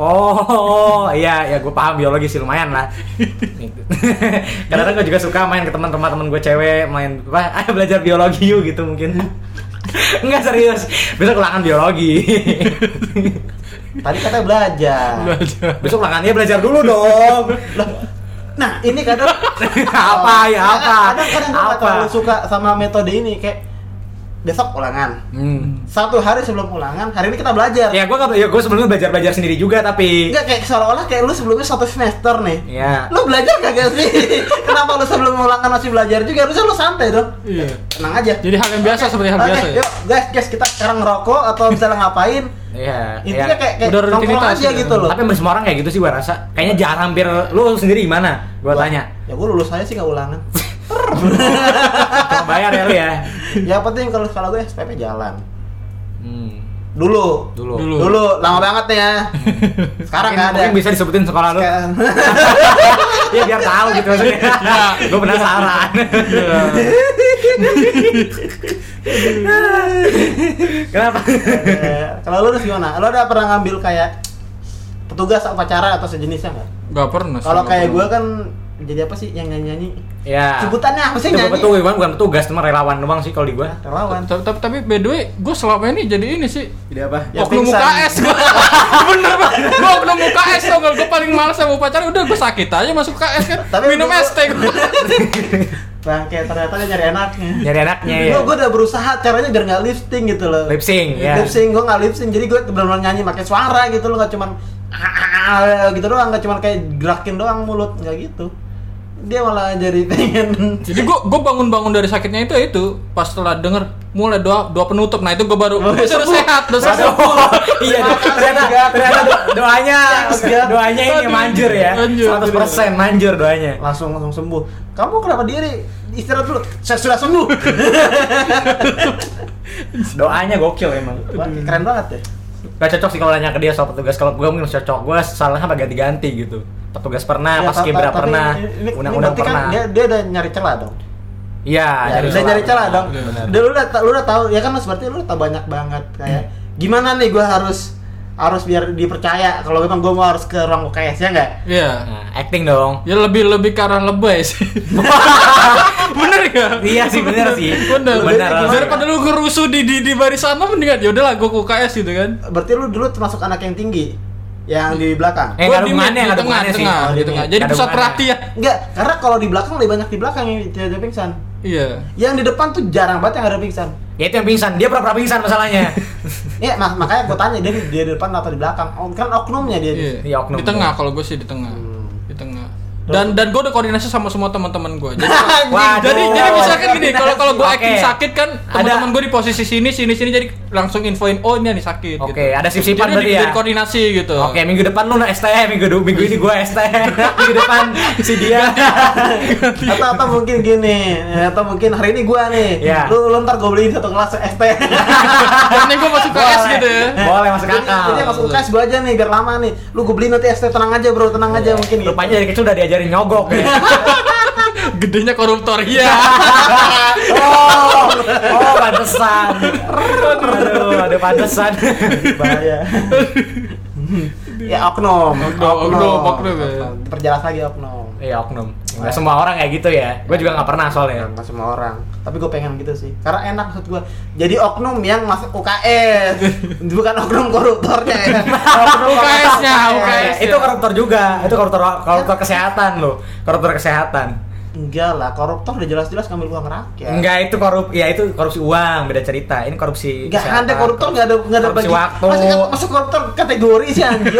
Oh, iya, ya gue paham biologi sih lumayan lah. Kadang-kadang gue juga suka main ke teman-teman teman gue cewek, main apa? Ayo belajar biologi yuk gitu mungkin. Enggak serius, besok ulangan biologi. tadi katanya belajar Belajar. besok ulangannya belajar dulu dong. nah ini kadang apa ya apa? kadang kadang gue suka sama metode ini kayak besok ulangan Hmm. satu hari sebelum ulangan hari ini kita belajar Ya gue ya gue sebelumnya belajar belajar sendiri juga tapi Enggak kayak seolah-olah kayak lu sebelumnya satu semester nih ya Lu belajar kagak sih? Kenapa lu sebelum ulangan masih belajar juga? Harusnya lu santai dong Iya. Tenang aja Jadi hal yang biasa seperti hal Oke, biasa ya. yuk guys, guys kita sekarang ngerokok atau misalnya ngapain Iya. Intinya iya. kayak, kayak Udah nongkrong rutinitas aja gitu. gitu loh Tapi semua orang kayak gitu sih gue rasa. Kayaknya jarang hampir lu sendiri gimana? Gue Gua- tanya. Ya gua lulus aja sih gak ulangan bayar ya lu ya. Yang penting kalau kalau gue SPP jalan Hmm. Dulu Dulu. Dulu. Dulu, lama banget nih ya Sekarang mungkin, gak ada mungkin bisa disebutin sekolah lu. Iya biar tahu gitu maksudnya. Iya. gue penasaran. Kenapa? Eh, Kalau lu harus gimana? Lu ada pernah ngambil kayak petugas upacara atau sejenisnya nggak? Gak pernah. Kalau nggak kayak gue kan jadi apa sih yang nyanyi-nyanyi? ya. Sebutannya apa sih nyanyi? petugas, bukan, bukan petugas, cuma relawan doang sih kalau di gua. Relawan. Tapi, tapi, tapi by the way, gue selama ini jadi ini sih Jadi apa? Ya, oknum. UKS gue bener banget gue oknum UKS tau gak gue paling males sama upacara udah gue sakit aja masuk UKS kan Tapi minum ST gue Bang, kayak ternyata dia nyari enaknya. Nyari anaknya ya. Gue udah berusaha caranya biar nggak lifting gitu loh. Lip sync, ya. Lip sync gue nggak lip sync, jadi gue benar-benar nyanyi pakai suara gitu loh, nggak cuman "Ah," gitu doang, nggak cuman kayak gerakin doang mulut, nggak gitu. Dia malah jadi pengen. jadi gue gue bangun bangun dari sakitnya itu itu pas setelah denger mulai doa doa penutup nah itu gue baru Oh, sehat udah Oh, iya, ternyata, ternyata do- doanya, doanya ini manjur ya, manjur, 100% manjur doanya. langsung langsung sembuh. Kamu kenapa diri? Istirahat dulu. Saya sudah sembuh. Doanya gokil emang. Keren banget ya Gak cocok sih kalau nanya ke dia soal petugas. Kalau gue mungkin cocok. Gue salahnya apa ganti-ganti gitu. Petugas pernah, Ya, pas ta- kibra ta- tapi pernah, undang-undang berarti kan pernah. dia, dia udah nyari celah dong Iya, ya, nyari udah celah. nyari celah dong. Udah, lu udah lu udah tahu ya kan lu seperti lu udah tahu banyak banget kayak gimana nih gua harus harus biar dipercaya kalau memang gua mau harus ke ruang UKS ya nggak Iya. Nah, acting dong. Ya lebih lebih ke arah lebay sih. bener ya? iya sih bener sih. Bener. Bener. Daripada lu kerusuh di di di barisan mendingan ya udahlah gua ke UKS gitu kan. berarti lu dulu termasuk anak yang tinggi yang di belakang Eh, Gua di hubungannya, di nggak ada tengah, hubungannya sih. tengah, Oh, di di tengah. tengah. Jadi pusat perhatian. Enggak, karena kalau di belakang lebih banyak di belakang yang tidak ada pingsan. Iya. Yang di depan tuh jarang banget yang ada pingsan. Ya itu yang pingsan. Dia pura-pura pingsan masalahnya. Ya, mak makanya gue tanya dia, dia di depan atau di belakang. Oh, kan oknumnya dia. Iya. Iya, oknum. Di tengah kalau gue sih di tengah. Dan dan gue udah koordinasi sama semua teman-teman gue. Jadi Waduh. jadi jadi misalkan gini, kalau kalau gue acting sakit kan Ada- teman-teman gue di posisi sini sini sini jadi langsung infoin oh ini nih sakit. Oke, gitu. ada sip-sipan Jadi berarti ya? dari koordinasi gitu. Oke, minggu depan lu ST, minggu du- minggu ini gua ST. minggu depan si dia. atau atau mungkin gini, atau mungkin hari ini gua nih. Iya. Lu, lu ntar gue beliin satu kelas ST. Karena gue masuk Boleh. gitu ya. Boleh masuk Jadi, akal. jadi masuk UKS gua aja nih biar lama nih. Lu gue beliin nanti ST tenang aja bro, tenang aja mungkin. gitu. Rupanya dari kecil udah diajarin nyogok ya. Gedenya koruptor iya. oh, oh pantesan. Aduh, ada pantesan. Bahaya. ya oknum. Oknum, oknum, oknum, ya. Perjelas lagi oknum. Iya oknum. Nggak semua orang kayak gitu ya. Gue juga nggak pernah soalnya. Nggak semua orang. Tapi gue pengen gitu sih. Karena enak maksud gue. Jadi oknum yang masuk UKS. Bukan oknum koruptornya ya. Oknum UKS-nya, UKS. itu koruptor juga. Itu koruptor koruptor kesehatan loh. Koruptor kesehatan. Enggak lah, koruptor udah jelas-jelas ngambil uang rakyat. Enggak itu korup, ya itu korupsi uang, beda cerita. Ini korupsi. Enggak ada koruptor enggak ada enggak ada korupsi bagi. waktu. Masuk, masuk koruptor kategori sih anjir.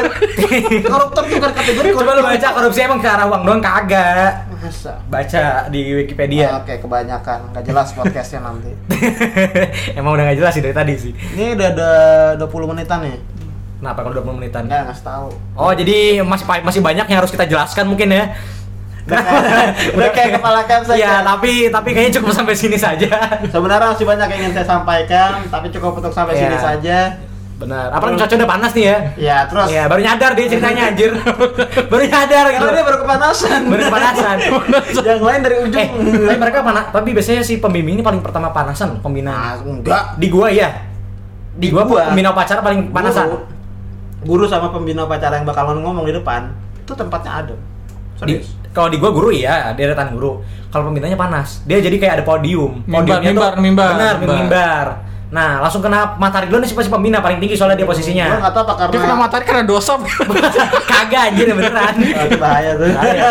koruptor tuh bukan kategori Coba lu baca korupsi emang ke arah uang doang kagak. Masa? Baca di Wikipedia. Oke, kebanyakan. Enggak jelas podcastnya nanti. emang udah gak jelas sih dari tadi sih. Ini udah ada 20 menitan nih. Kenapa kalau 20 menitan? Enggak ngasih tahu. Oh, jadi masih masih banyak yang harus kita jelaskan mungkin ya. Udah kayak, udah kayak kepala caps aja. Iya, tapi tapi kayaknya cukup sampai sini saja. Sebenarnya masih banyak yang ingin saya sampaikan, tapi cukup untuk sampai Iya. sini saja. Benar. Apalagi cocok udah panas nih ya. Ya, terus Iya, baru nyadar dia ceritanya anjir. baru nyadar gitu. karena dia baru kepanasan. Baru kepanasan. yang lain dari ujung. eh, tapi mereka panas, tapi biasanya si pembimbing ini paling pertama panasan pembina. Nah, enggak. Di gua ya. Di gua, gua. pembina upacara paling panasan. Guru, guru sama pembina upacara yang bakal ngomong di depan, itu tempatnya adem. Di, Serius. Kalau di gua guru iya, deretan guru. Kalau pembinanya panas, dia jadi kayak ada podium. Mimbar, Podiumnya mimbar, mimbar, Benar, mimbar. mimbar. Nah, langsung kena matahari dulu nih si si pembina paling tinggi soalnya dia Gua posisinya. nggak tahu apa karena Dia kena matahari karena dosa. Kagak anjir beneran. Bahaya tuh. Bahaya.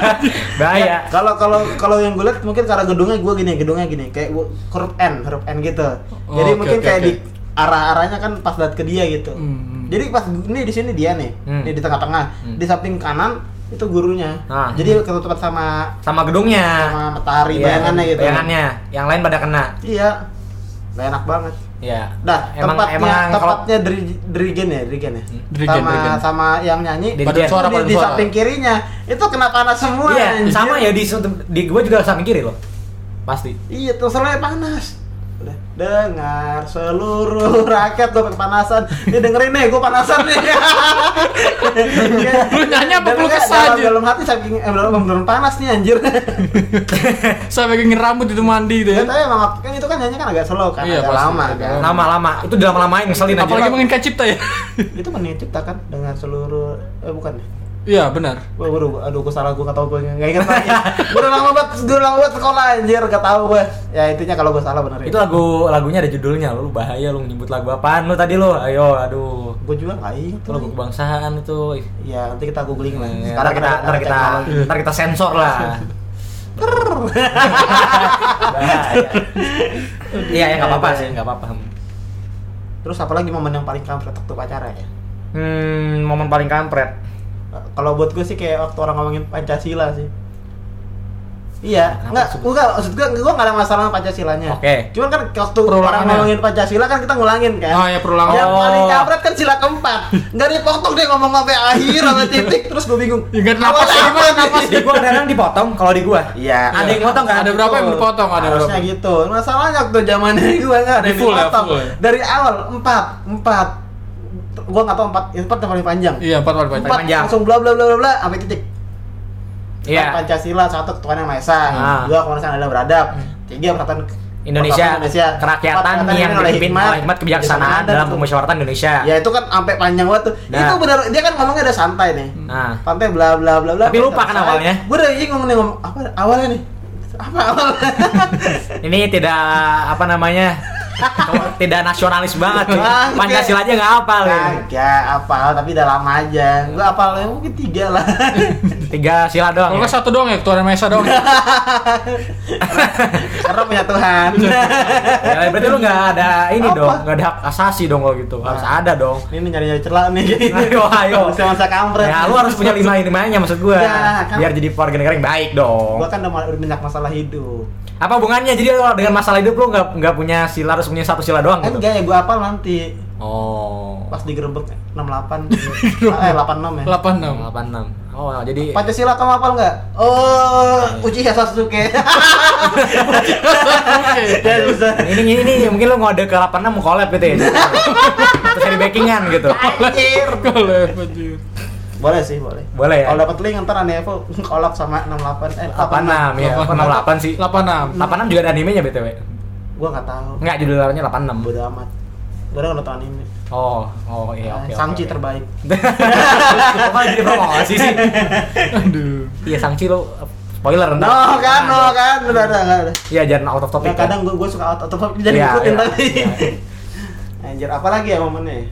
Bahaya. Ya, Kalau kalau kalau yang gue lihat mungkin karena gedungnya gue gini, gedungnya gini, kayak gua- huruf N, huruf N gitu. Oh, Jadi mungkin kayak di arah-arahnya kan pas lihat ke dia gitu. Hmm. Jadi pas ini di sini dia nih, Hmm. nih di tengah-tengah, Hmm. di samping kanan itu gurunya. Ah. Jadi ketutupan sama Sama gedungnya. sama matahari Iya, bayangannya gitu. Bayangannya. Yang lain pada kena. Iya. Gak enak banget. Iya. Dah, Emang- tempatnya emang kalau- tempatnya dari Dirigen ya, Dirigen ya. Dirigen, sama Dirigen. sama yang nyanyi Dirigen. Paduan suara, di, paduan di samping kirinya itu kena panas semua. Iya, anjir. sama ya di di gua juga samping kiri loh. Pasti. Iya, terus selesai panas. Udah, dengar seluruh rakyat gue kepanasan. Dia dengerin nih, gue panasan nih. Lu nyanyi apa lu kesah dalam, aja? dalam hati saking eh, dalam, dalam panas nih anjir. Sampai kengin rambut itu mandi ya, ya. tapi emang kan itu kan nyanyi kan agak slow kan, Iya, agak pasti, lama kan. lama. Lama-lama. Itu udah lama-lamain ngeselin aja. Apalagi mungkin kayak cipta ya. Itu kan yang ciptakan dengan seluruh eh bukan? Iya, benar. Waduh, aduh, gue salah, gue gak tau, gue gak inget lagi. Gue udah lama banget, gue udah lama banget sekolah anjir, gak tau gue Ya intinya kalau gue salah bener ya. Itu lagu lagunya ada judulnya lu bahaya lu nyebut lagu apaan lu tadi lu? Ayo aduh. Gue juga gak inget itu lagu kebangsaan itu Ya nanti kita googling lah. Ya, ntar Sekarang kita ntar kita ntar kita sensor lah. Iya ya nggak apa-apa sih nggak apa-apa. Terus apalagi momen yang paling kampret waktu pacara ya? hmm momen paling kampret Kalau buat gue sih kayak waktu orang ngomongin Pancasila sih Iya, enggak, enggak, maksud gua, gua enggak ada masalah sama Pancasilanya. Oke. Cuman kan waktu orang ngomongin Pancasila kan kita ngulangin kan. Oh, ya, perulangan. Yang Oh. paling kampret kan sila keempat. Enggak dipotong dia ngomong sampai akhir sampai titik terus gua bingung. Ya, nggak napas, gimana apa napas? Di gua kadang dipotong kalau di gua. Iya. Ada yang potong kan? Ada berapa yang dipotong? Ada Harusnya gitu. Masalahnya waktu zamannya gua enggak ada yang ya, dipotong. ya? Dari awal empat, empat. Gua nggak tahu empat, empat yang paling panjang. Iya, empat empat Empat panjang. langsung bla bla bla bla bla sampai titik. Iya. Pancasila satu Tuhan yang Maha Esa, Ah. dua kemanusiaan adalah beradab, tiga persatuan Indonesia, Indonesia, kerakyatan Empat, yang dipimpin oleh hikmat kebijaksanaan dalam pemusyawaratan Indonesia. Ya itu kan sampai panjang banget tuh. Nah. Itu benar dia kan ngomongnya udah santai nih. Nah, Santai bla bla bla bla. Tapi lupa kan awalnya? Gue udah bingung nih ngomong apa awalnya nih. Apa awalnya? ini tidak apa namanya? Tidak nasionalis banget cuy. Bangke. Pancasila aja nggak hafal ya. Kagak apal tapi udah lama aja. Gue apalnya mungkin tiga lah. Tiga sila doang. Kalau ya? satu doang ya, ketua Mesa doang. Karena punya Tuhan. Ya, berarti lu nggak ada ini Apa? dong, nggak ada hak asasi dong kalau gitu. Harus Nah. ada dong. Ini nyari-nyari celah nih. Ayo, ayo. Masa-masa kampret. Ya, lu harus punya lima limanya maksud gua. Ya, kan- Biar jadi warga negara yang baik dong. Gua kan udah banyak masalah hidup. Apa hubungannya? Jadi kalau dengan masalah hidup lu nggak nggak punya sila harus punya satu sila doang gitu. Enggak ya, gua apal nanti. Oh. Pas digerebek 68 eh 86 ya. Delapan enam. 86. Oh, jadi Pancasila kamu apal nggak? Oh, Uchiha Sasuke. Ya bisa. ini ini, ini mungkin lu ngode ke 86 mau collab gitu ya. Terus jadi backingan gitu. Anjir. Kalau anjir. Boleh sih, boleh. Boleh ya? Kalau dapat link ntar Anevo kolab sama 68 eh 86 ya. Kok 68 sih? Delapan enam. 86 juga ada animenya BTW. Gua nggak tahu. Enggak, judulnya 86. Bodo amat. Gua udah nonton anime. Oh, oh iya oke. oke, Sangchi oke. terbaik. Kok jadi promosi sih? Aduh. Iya, Sangchi lu spoiler ntar. No kan, no kan, udah udah enggak ada. Iya, jangan out of topic. Nggak, kadang gua, gua suka out of topic jadi Iya, ikutin tapi. iya. Anjir, apalagi ya momennya?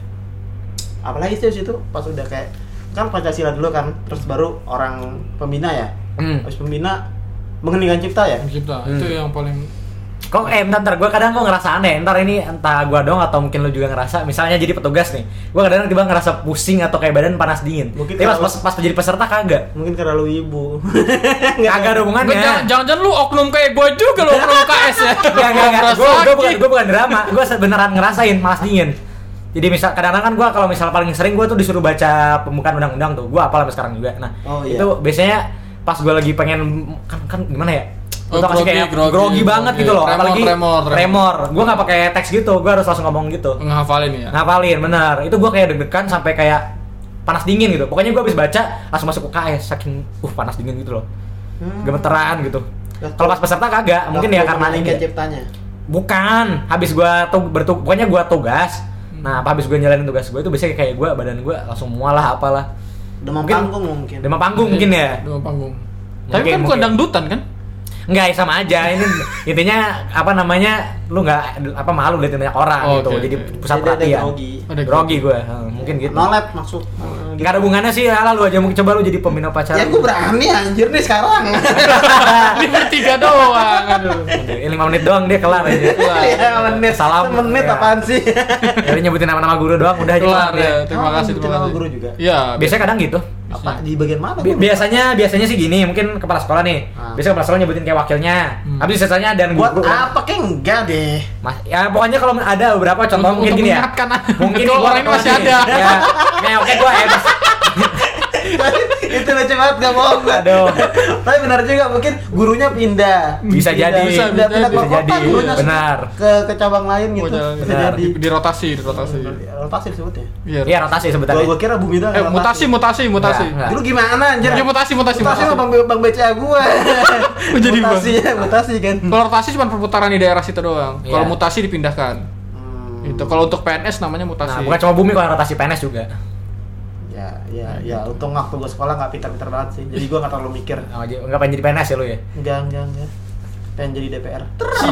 Apalagi sih situ pas udah kayak kan Pancasila dulu kan, terus baru orang pembina ya. Hmm. Habis pembina mengheningkan cipta ya. Cipta, Hmm. itu yang paling Kok eh bentar, bentar gue kadang kok ngerasa aneh Ntar ini entah gue dong atau mungkin lu juga ngerasa Misalnya jadi petugas nih Gue kadang tiba ngerasa pusing atau kayak badan panas dingin Mungkin Tapi pas, pas, pas jadi peserta kagak Mungkin karena lu ibu. Kagak ada hubungannya Jangan- Jangan-jangan lu oknum kayak gue juga lo oknum KS ya. Enggak, enggak, enggak. Merasa Gue gue bukan gue bukan drama. Gue beneran ngerasain malas dingin. Jadi misal kadang-kadang kan gue kalau misal paling sering gue tuh disuruh baca pembukaan undang-undang tuh. Gue apal sampai sekarang juga. Nah, Oh, iya. itu biasanya pas gue lagi pengen kan kan gimana ya? Oh, Itu pasti grogi, kayak grogi, grogi, banget grogi. gitu loh. Tremor, Apalagi tremor, tremor. tremor. Gue nggak pakai teks gitu. Gue harus langsung ngomong gitu. Ngehafalin ya. Ngapalin, bener. Itu gue kayak deg-degan sampai kayak panas dingin gitu. Pokoknya gue habis baca langsung masuk UKS saking uh panas dingin gitu loh. Hmm. Gemeteran gitu. Kalau pas peserta kagak, mungkin ya karena ini. ciptanya. Bukan, habis gua tuh bertu pokoknya gua tugas. Nah, apa habis gua jalanin tugas gua itu biasanya kayak gua badan gua langsung mual lah apalah. Demam Mungkin- panggung mungkin. Demam panggung mungkin ya. Dua panggung. Mungkin, Tapi kan bukan mungkin. dangdutan kan? Enggak, ya sama aja. Ini intinya apa namanya? Lu nggak apa malu liatin banyak orang Oh, gitu. oke, Jadi pusat Jadi perhatian. grogi. Ada Grogi gua. Hmm, mungkin gitu. No lab maksud. Hmm, Enggak ada hubungannya sih, alah lu aja mungkin coba lu jadi pembina pacar. Ya gue berani anjir nih sekarang. Ini bertiga doang. Aduh. Ini 5 menit doang dia kelar aja. Ya menit. Salam. Menit Ya. apaan sih? Jadi nyebutin nama-nama guru doang udah aja Kelar ya. Terima Oh, kasih, terima nama kasih. guru juga? Iya. Biasanya kadang gitu. Apa di bagian mana? Bi- biasanya biasanya sih gini mungkin kepala sekolah nih Ah. biasanya kepala sekolah nyebutin kayak wakilnya Hmm. habis sisanya dan Buat guru apa kayak enggak deh. Mas, ya pokoknya kalau ada beberapa contoh Untuk- mungkin untuk gini ya mungkin Kalau gua orang ini masih ada. ya nah, oke gua ya mas- itu lucu banget gak bohong. Aduh. Tapi benar juga mungkin gurunya pindah. Bisa Pindah, jadi. Bisa, pindah, pindah ke Bisa kota, jadi, gurunya benar. Ke ke cabang lain gitu. jalan- Bisa benar. jadi. Di, di rotasi, di rotasi. Rotasi disebutnya. Iya. Iya rotasi Gua, sebutannya gua kira bumi dah. Eh, mutasi, mutasi, mutasi. Dulu gimana anjir? Ya, mutasi, mutasi, Mutasi mutasi. mah bang, bang BCA gua. Jadi mutasi ya, mutasi kan. Kalau rotasi cuma perputaran di daerah situ doang. Iya. Kalau mutasi dipindahkan. Hmm. Itu kalau untuk PNS namanya mutasi. nah bukan cuma bumi kalau rotasi PNS juga Ya, ya, ya. Untung waktu gua sekolah nggak pintar-pintar banget sih. Jadi gua nggak terlalu mikir. oh, nggak pengen jadi PNS ya lu ya Enggak, enggak, enggak. Pengen jadi DPR.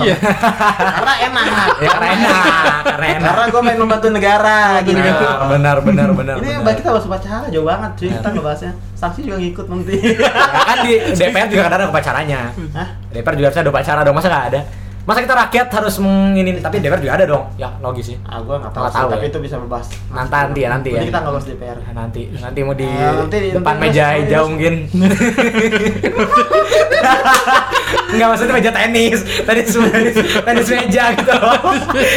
Iya. Karena enak. ya karena enak karena enak Karena gua main membantu negara gitu. benar benar benar benar Ini benar. kita bahas upacara jauh banget cuy. Kita ngebahasnya. Saksi juga ngikut nanti. Ya kan di DPR juga kadang ada upacaranya Hah? DPR juga harusnya ada upacara dong masa nggak ada Masa kita rakyat harus menginin tapi DPR juga ada dong. Ya logis sih. Ah, gua nggak tahu Nggak tapi ya. itu bisa berbahas. Nanti nanti ya nanti ya. Kita nggak bahas DPR. Nah, nanti nanti mau di nanti di- depan nanti meja hijau mungkin. Enggak maksudnya meja tenis. Tenis tenis, tenis meja gitu.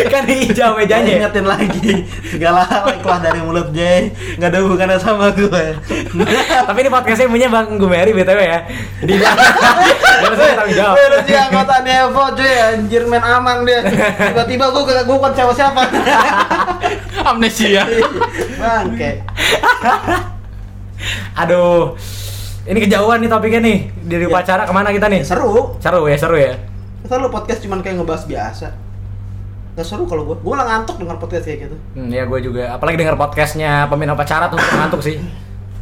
kan hijau mejanya. Ingetin lagi segala hal keluar dari mulut Jay nggak ada hubungannya sama gue. Tapi ini podcastnya punya Bang Gumeri BTW ya. Jadi harus tanggung jawab. Anggota Nevo cuy anjir main aman dia. Tiba-tiba gue gue bukan siapa siapa. Amnesia. Bangke. Aduh. Ini kejauhan nih topiknya nih. Dari Ya. upacara ke mana kita nih? Seru. Seru ya, seru ya. Masa lu podcast cuman kayak ngebahas biasa? Gak seru kalau gue. Gue lah ngantuk denger podcast kayak gitu. Hmm, ya gue juga. Apalagi denger podcastnya pembina upacara tuh ngantuk sih.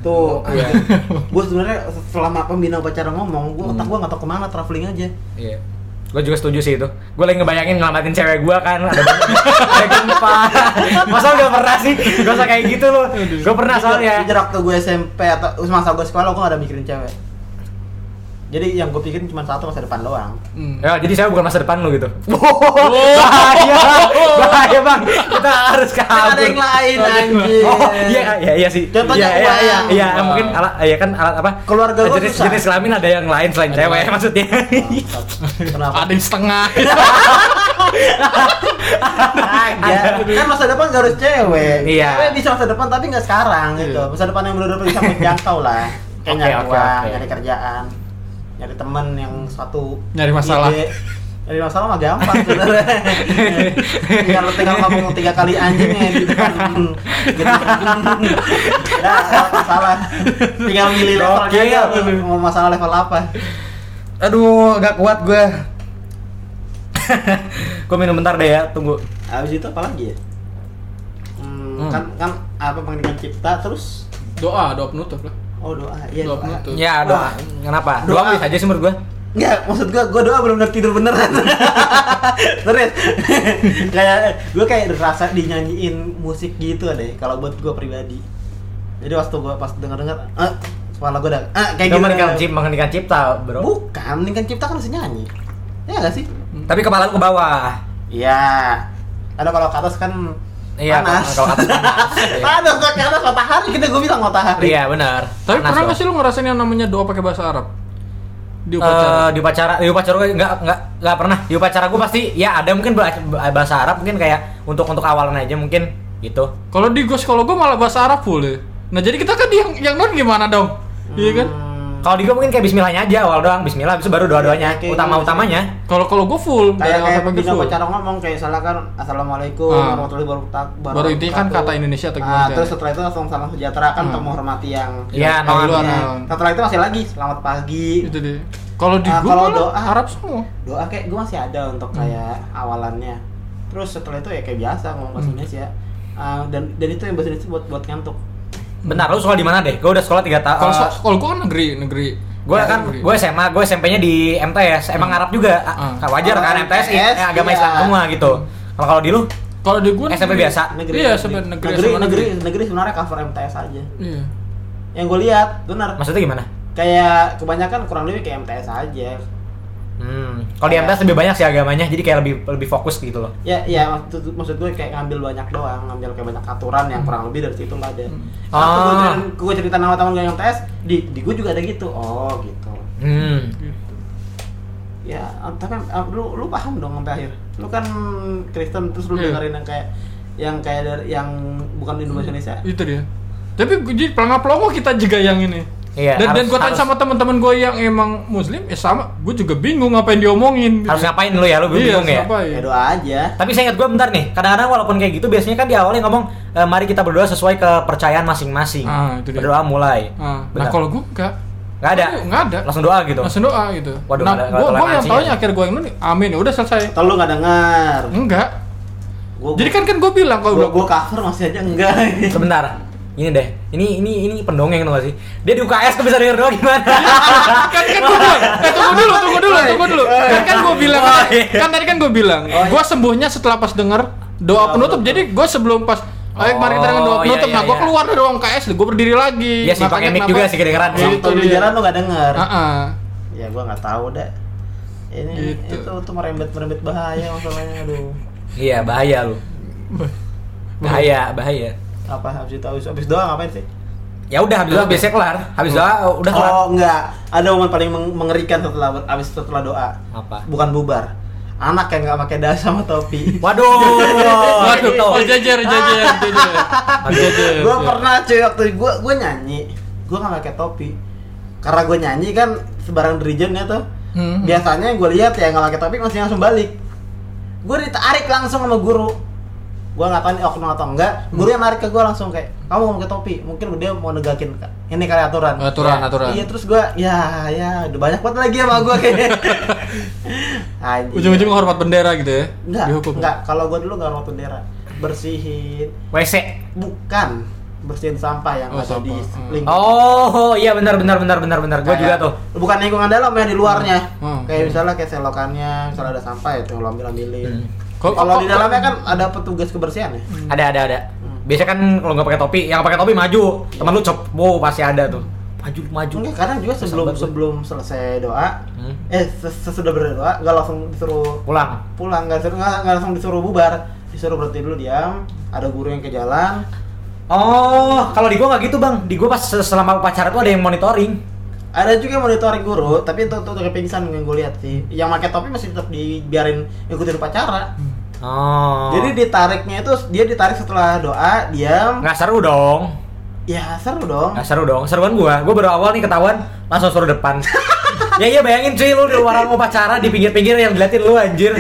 Tuh, Iya. gue sebenarnya selama pembina upacara ngomong, gue otak gue nggak tahu ke mana traveling aja. Iya. Gue juga setuju sih itu. Gue lagi ngebayangin ngelamatin cewek gue kan ada ada gempa. Masa gak pernah sih? Gak usah kayak gitu loh. Gue pernah soalnya. Jujur waktu gue SMP atau masa gue sekolah, gue gak ada mikirin cewek. Jadi yang gue pikirin cuma satu masa depan doang. Hmm. Ya, jadi saya bukan masa depan lu gitu. Oh. bahaya, bahaya bang. Kita harus kabur. Ada yang lain anjir. Oh iya iya iya sih. Contohnya iya, iya, iya, iya, Uang. mungkin alat ya kan alat apa? Keluarga gua jenis susah. jenis kelamin ada yang lain selain Ada cewek maksudnya. Kenapa? Ada yang setengah. Aja. Kan masa depan gak harus cewek. Iya. Cewek bisa masa depan tapi nggak sekarang gitu. Iya. Masa depan yang benar-benar bisa menjangkau lah. Kayak Oke, nyari oke, uang, oke. nyari kerjaan, nyari temen yang satu Nyari masalah. ide. Nyari masalah mah gampang sebenarnya. tinggal tinggal ngomong tiga kali anjingnya di depan. Gitu. Ya, masalah. Tinggal milih levelnya Oke. aja mau masalah level apa. Aduh, gak kuat gue. gue minum bentar deh ya, tunggu. Habis itu apa lagi ya? Hmm, Hmm. kan kan apa pendidikan cipta terus Doa, doa penutup lah. Oh doa iya Doa doa. penutup. Ya, doa. Wah. Kenapa? Doa. Doa bisa aja sih menurut gue. Enggak, maksud gua gua doa belum benar tidur beneran. Serius. kayak gua kayak rasa dinyanyiin musik gitu deh kalau buat gua pribadi. Jadi waktu gua pas denger-denger, eh kepala gua udah ah kayak Itu gitu. meningkat cipta, meningkat cipta, bro. Bukan, meningkat cipta kan harus nyanyi. Ya enggak sih? Tapi kepala lu ke bawah. Iya. Ada kalau ke atas kan Iya, panas. kalau atas panas. Iya. Panas kok ke atas matahari kita gua bilang matahari. Iya, benar. Tapi Panas pernah nggak sih lu ngerasain yang namanya doa pakai bahasa Arab? Di upacara. di upacara di upacara gue nggak nggak nggak pernah di upacara gue pasti ya ada mungkin bah- bahasa Arab mungkin kayak untuk untuk awalan aja mungkin gitu Kalau di gos kalau gua malah bahasa Arab full ya. Nah, jadi kita kan yang yang non gimana dong? Iya kan? Kalau di gue mungkin kayak Bismillahnya aja awal doang Bismillah habis itu baru doa doanya Kayak- kayak utama gitu sih. utamanya Kalau kalau gua full kayak kayak full. upacara ngomong kayak salah kan assalamualaikum Ah. warahmatullahi wabarakatuh Baru intinya kan kata Indonesia atau gimana ah, terus setelah itu langsung salam sejahtera kan Ah. untuk menghormati yang Iya, luar. non. setelah itu masih lagi selamat pagi Itu deh. Kalau di Ah, gua kalau doa- Arab semua. doa kayak gue masih ada untuk Hmm. kayak awalannya terus setelah itu ya kayak biasa ngomong bahasa Hmm. Indonesia Ah, dan dan itu yang bahasa Indonesia buat buat ngantuk bentar lu sekolah di mana deh gue udah sekolah tiga tahun Kalau so- kalau gua kan negeri negeri. gue Ya, kan negeri. gue SMA gue SMP-nya di MTS emang Arab juga. Ah, wajar kan MTS, MTS, eh, agama iya. Islam semua gitu kalau kalau di lu Kalau di gua SMP negeri. biasa? negeri Iya, SMP negeri negeri negeri, negeri. negeri sebenarnya cover MTS aja Iya. yang gue lihat benar maksudnya gimana kayak kebanyakan kurang lebih kayak MTS aja hmm. Kalau di MTS lebih banyak sih agamanya jadi kayak lebih lebih fokus gitu loh. Ya ya maksud, maksud gue kayak ngambil banyak doang ngambil kayak banyak aturan yang kurang lebih dari situ nggak ada Hmm. Gue cerita, gue cerita nama teman gue yang tes di di gue juga ada gitu. Oh gitu. Hmm. Ya tapi ah, lu lu paham dong sampai akhir. Lu kan Kristen terus lu Iya. dengerin yang kayak yang kayak dari yang bukan di Indonesia Itu dia. Tapi jadi pelangga-pelongo kita juga yang ini. Iya, dan dan harus- gue tanya sama teman-teman gue yang emang muslim, ya sama, gue juga bingung ngapain diomongin. harus ngapain lu ya lu Iya, bingung ya ngapain? ya doa aja Tapi saya ingat gue bentar nih, kadang-kadang walaupun kayak gitu biasanya kan di awalnya ngomong e, mari kita berdoa sesuai kepercayaan masing-masing. Ah, itu dia. Berdoa mulai. Ah, nah kalau gue enggak, Nggak ada. Nggak ada. Langsung doa gitu. langsung doa gitu. Waduh, nah, gue gue yang taunya ya. akhir gue yang ini, amin, ya udah selesai. atau lu nggak dengar Enggak. gua, Jadi kan kan gue bilang kalau gue gue cover masih aja enggak Sebentar. Ini deh. Ini ini ini pendongeng tuh gak sih? Dia di UKS tuh bisa denger doa gimana? kan kan gue bilang, eh tunggu dulu, tunggu dulu, tunggu dulu. Kan kan gue bilang, Oh, iya. kan tadi kan gue bilang, Oh, iya. gue sembuhnya setelah pas denger doa Doa penutup. penutup. Jadi gue sebelum pas Ayo mari kita dengan doa Oh, iya, penutup. iya, nah, gue iya. keluar dari ruang KS, gue berdiri lagi. Iya sih, pakai mic juga sih kedengeran. Itu dia. jalan lu nggak denger ah. ya gue nggak tahu deh ini Gitu. itu tuh merembet merembet bahaya masalahnya aduh Iya, bahaya lu. Bahaya, bahaya. Apa habis itu habis habis doang ngapain sih Ya udah habis doa biasanya kelar. Habis doa udah kelar. oh enggak ada momen paling meng- mengerikan setelah habis setelah doa Apa? bukan bubar anak yang nggak pakai dasi sama topi Waduh. Waduh, gitu. oh jajar, jajar, jajar. Jajar. gue pernah cuy waktu gue gue nyanyi gue nggak pakai topi karena gue nyanyi kan sebarang dirijennya tuh Hmm. biasanya gue lihat ya nggak pakai topi masih langsung balik gue ditarik langsung sama guru gue nggak tahu ini oknum atau enggak guru yang narik ke gue langsung kayak kamu mau pakai topi mungkin dia mau negakin ini kali aturan Aturan, Ya. aturan. iya terus gue ya ya udah banyak banget lagi sama gue kayak Anjing. Ujung-ujung hormat bendera gitu ya. enggak Dihukum. enggak kalau gue dulu nggak mau bendera bersihin WC. bukan bersihin sampah yang Oh, ada di sampah. Hmm. lingkungan Oh, iya benar benar benar benar benar. Gua juga tuh. bukan lingkungan dalam ya di luarnya Hmm. kayak misalnya kayak selokannya misalnya ada sampah ya tuh lo ambil ambilin Hmm. Kalau di dalamnya kan ada petugas kebersihan ya Ada ada ada. Hmm. Biasanya kan kalau nggak pakai topi, yang pakai topi maju. Temen lu cop, wow pasti ada tuh. Maju maju. Enggak, kadang juga sebelum Sabar, gua. sebelum selesai doa Hmm. eh ses- sesudah berdoa nggak langsung disuruh Pulang. pulang nggak disuruh nggak langsung disuruh bubar disuruh berhenti dulu diam ada guru yang ke jalan Oh, kalau di gua nggak gitu bang. Di gua pas selama upacara tuh ada yang monitoring. ada juga yang monitoring guru tapi itu tuh kayak pingsan yang gue lihat sih yang pakai topi masih tetap dibiarin ikutin upacara Oh. jadi ditariknya itu dia ditarik setelah doa diam nggak seru dong. ya seru dong Nggak seru dong. Seruan gua, gua baru awal nih ketahuan langsung suruh depan. ya iya bayangin cuy lu di luar upacara di pinggir-pinggir yang diliatin lu anjir.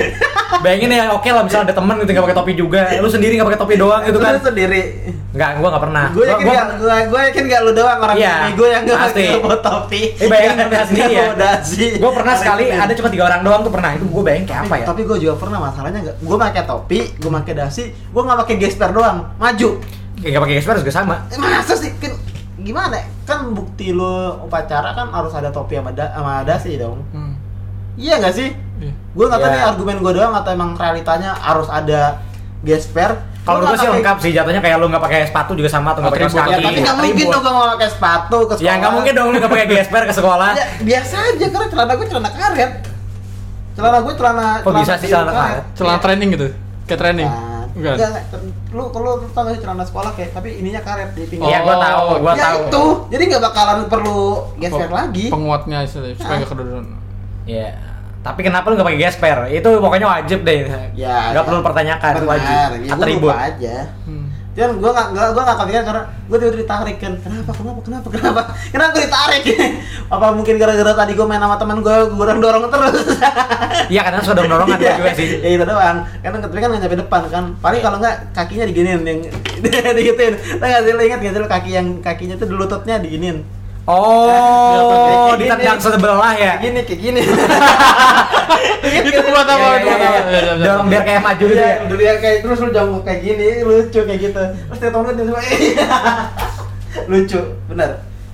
Bayangin ya oke lah misalnya ada temen gitu nggak pakai topi juga, lu sendiri nggak pakai topi doang gitu kan. Lu sendiri Nggak, gua nggak pernah. gue yakin Gua- gak gue gue yakin gak lu doang orang Iya, gue yang gak pakai topi Eh bayangin tapi sendiri ya. Gak Gue pernah sekali ada cuma tiga orang doang tuh pernah. Itu gue bayangin kayak apa ya? tapi gue juga pernah masalahnya nggak gue pakai topi gue pakai dasi gue nggak pakai gesper doang maju Kayak nggak pakai gesper juga sama. Eh, masa sih kan gimana ya? kan bukti lu upacara kan harus ada topi sama, da- sama dasi dong Hmm. iya nggak sih Iya. gue nggak tahu Iya. nih argumen gue doang atau emang realitanya harus ada gesper Kalau gue sih lengkap sih jatuhnya kayak lu nggak pakai sepatu juga sama atau nggak pakai pakai- ya tapi nggak mungkin dong gue nggak pakai sepatu ke sekolah Ya nggak mungkin dong lu nggak pakai gesper ke sekolah. Ya, biasa aja karena celana gue celana karet. Celana gue celana Kok bisa sih celana karet? Celana training gitu. Kayak training. Bukan. Enggak, enggak. Lu kalau lu tau gak sih celana sekolah kayak tapi ininya karet di pinggir. Iya, gua tahu, gua ya tahu. itu. Jadi nggak bakalan perlu geser Pe- lagi. Penguatnya istilahnya, supaya Ah. nggak kedodoran. Iya. Tapi kenapa lu nggak pakai gesper? Itu pokoknya wajib deh. Ya. Nggak perlu pertanyakan, itu wajib. Benar. Ya, gue Atribut. lupa aja. Hmm. Cuman gue gak, gak, gue gak kepikiran karena gue tiba-tiba ditarik kan Kenapa, kenapa, kenapa, kenapa Kenapa gue ditarik? Apa mungkin gara-gara tadi gue main sama teman gue, gue dorong-dorong terus Iya, kadang suka dorong-dorongan gua juga sih. ya itu doang karena tapi kan nggak nyampe depan kan paling kalau nggak kakinya diginiin yang digituin nggak sih lo ingat nggak sih lo kaki yang kakinya tuh lututnya diginiin Oh, gini. ditendang sebelah ya. kayak gini kayak gini Itu buat apa? Iya, iya, iya. Dorong biar kayak maju gitu ya. dulu ya kayak terus lu jongkok kayak gini lucu kayak gitu terus dia tonton dia semua lucu bener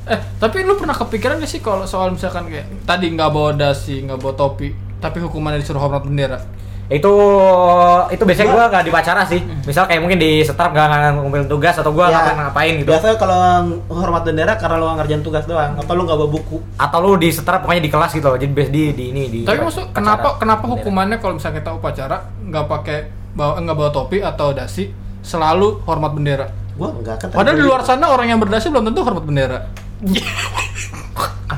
Eh, tapi lu pernah kepikiran gak sih kalau soal misalkan kayak tadi nggak bawa dasi, nggak bawa topi, tapi hukumannya disuruh hormat bendera? Itu itu biasanya gua nggak di pacara sih. Misal kayak mungkin di setrap nggak nggak ngumpulin tugas atau gua Ya, ngapain ngapain gitu. biasanya kalau hormat bendera karena lu ngerjain tugas doang atau lu nggak bawa buku Atau lu di setrap pokoknya di kelas gitu loh. Jadi bias di di ini di Tapi maksud kenapa kenapa hukumannya kalau misalnya kita upacara nggak pakai bawa nggak bawa topi atau dasi selalu hormat bendera? gua enggak kan Padahal di luar sana orang yang berdasi belum tentu hormat bendera.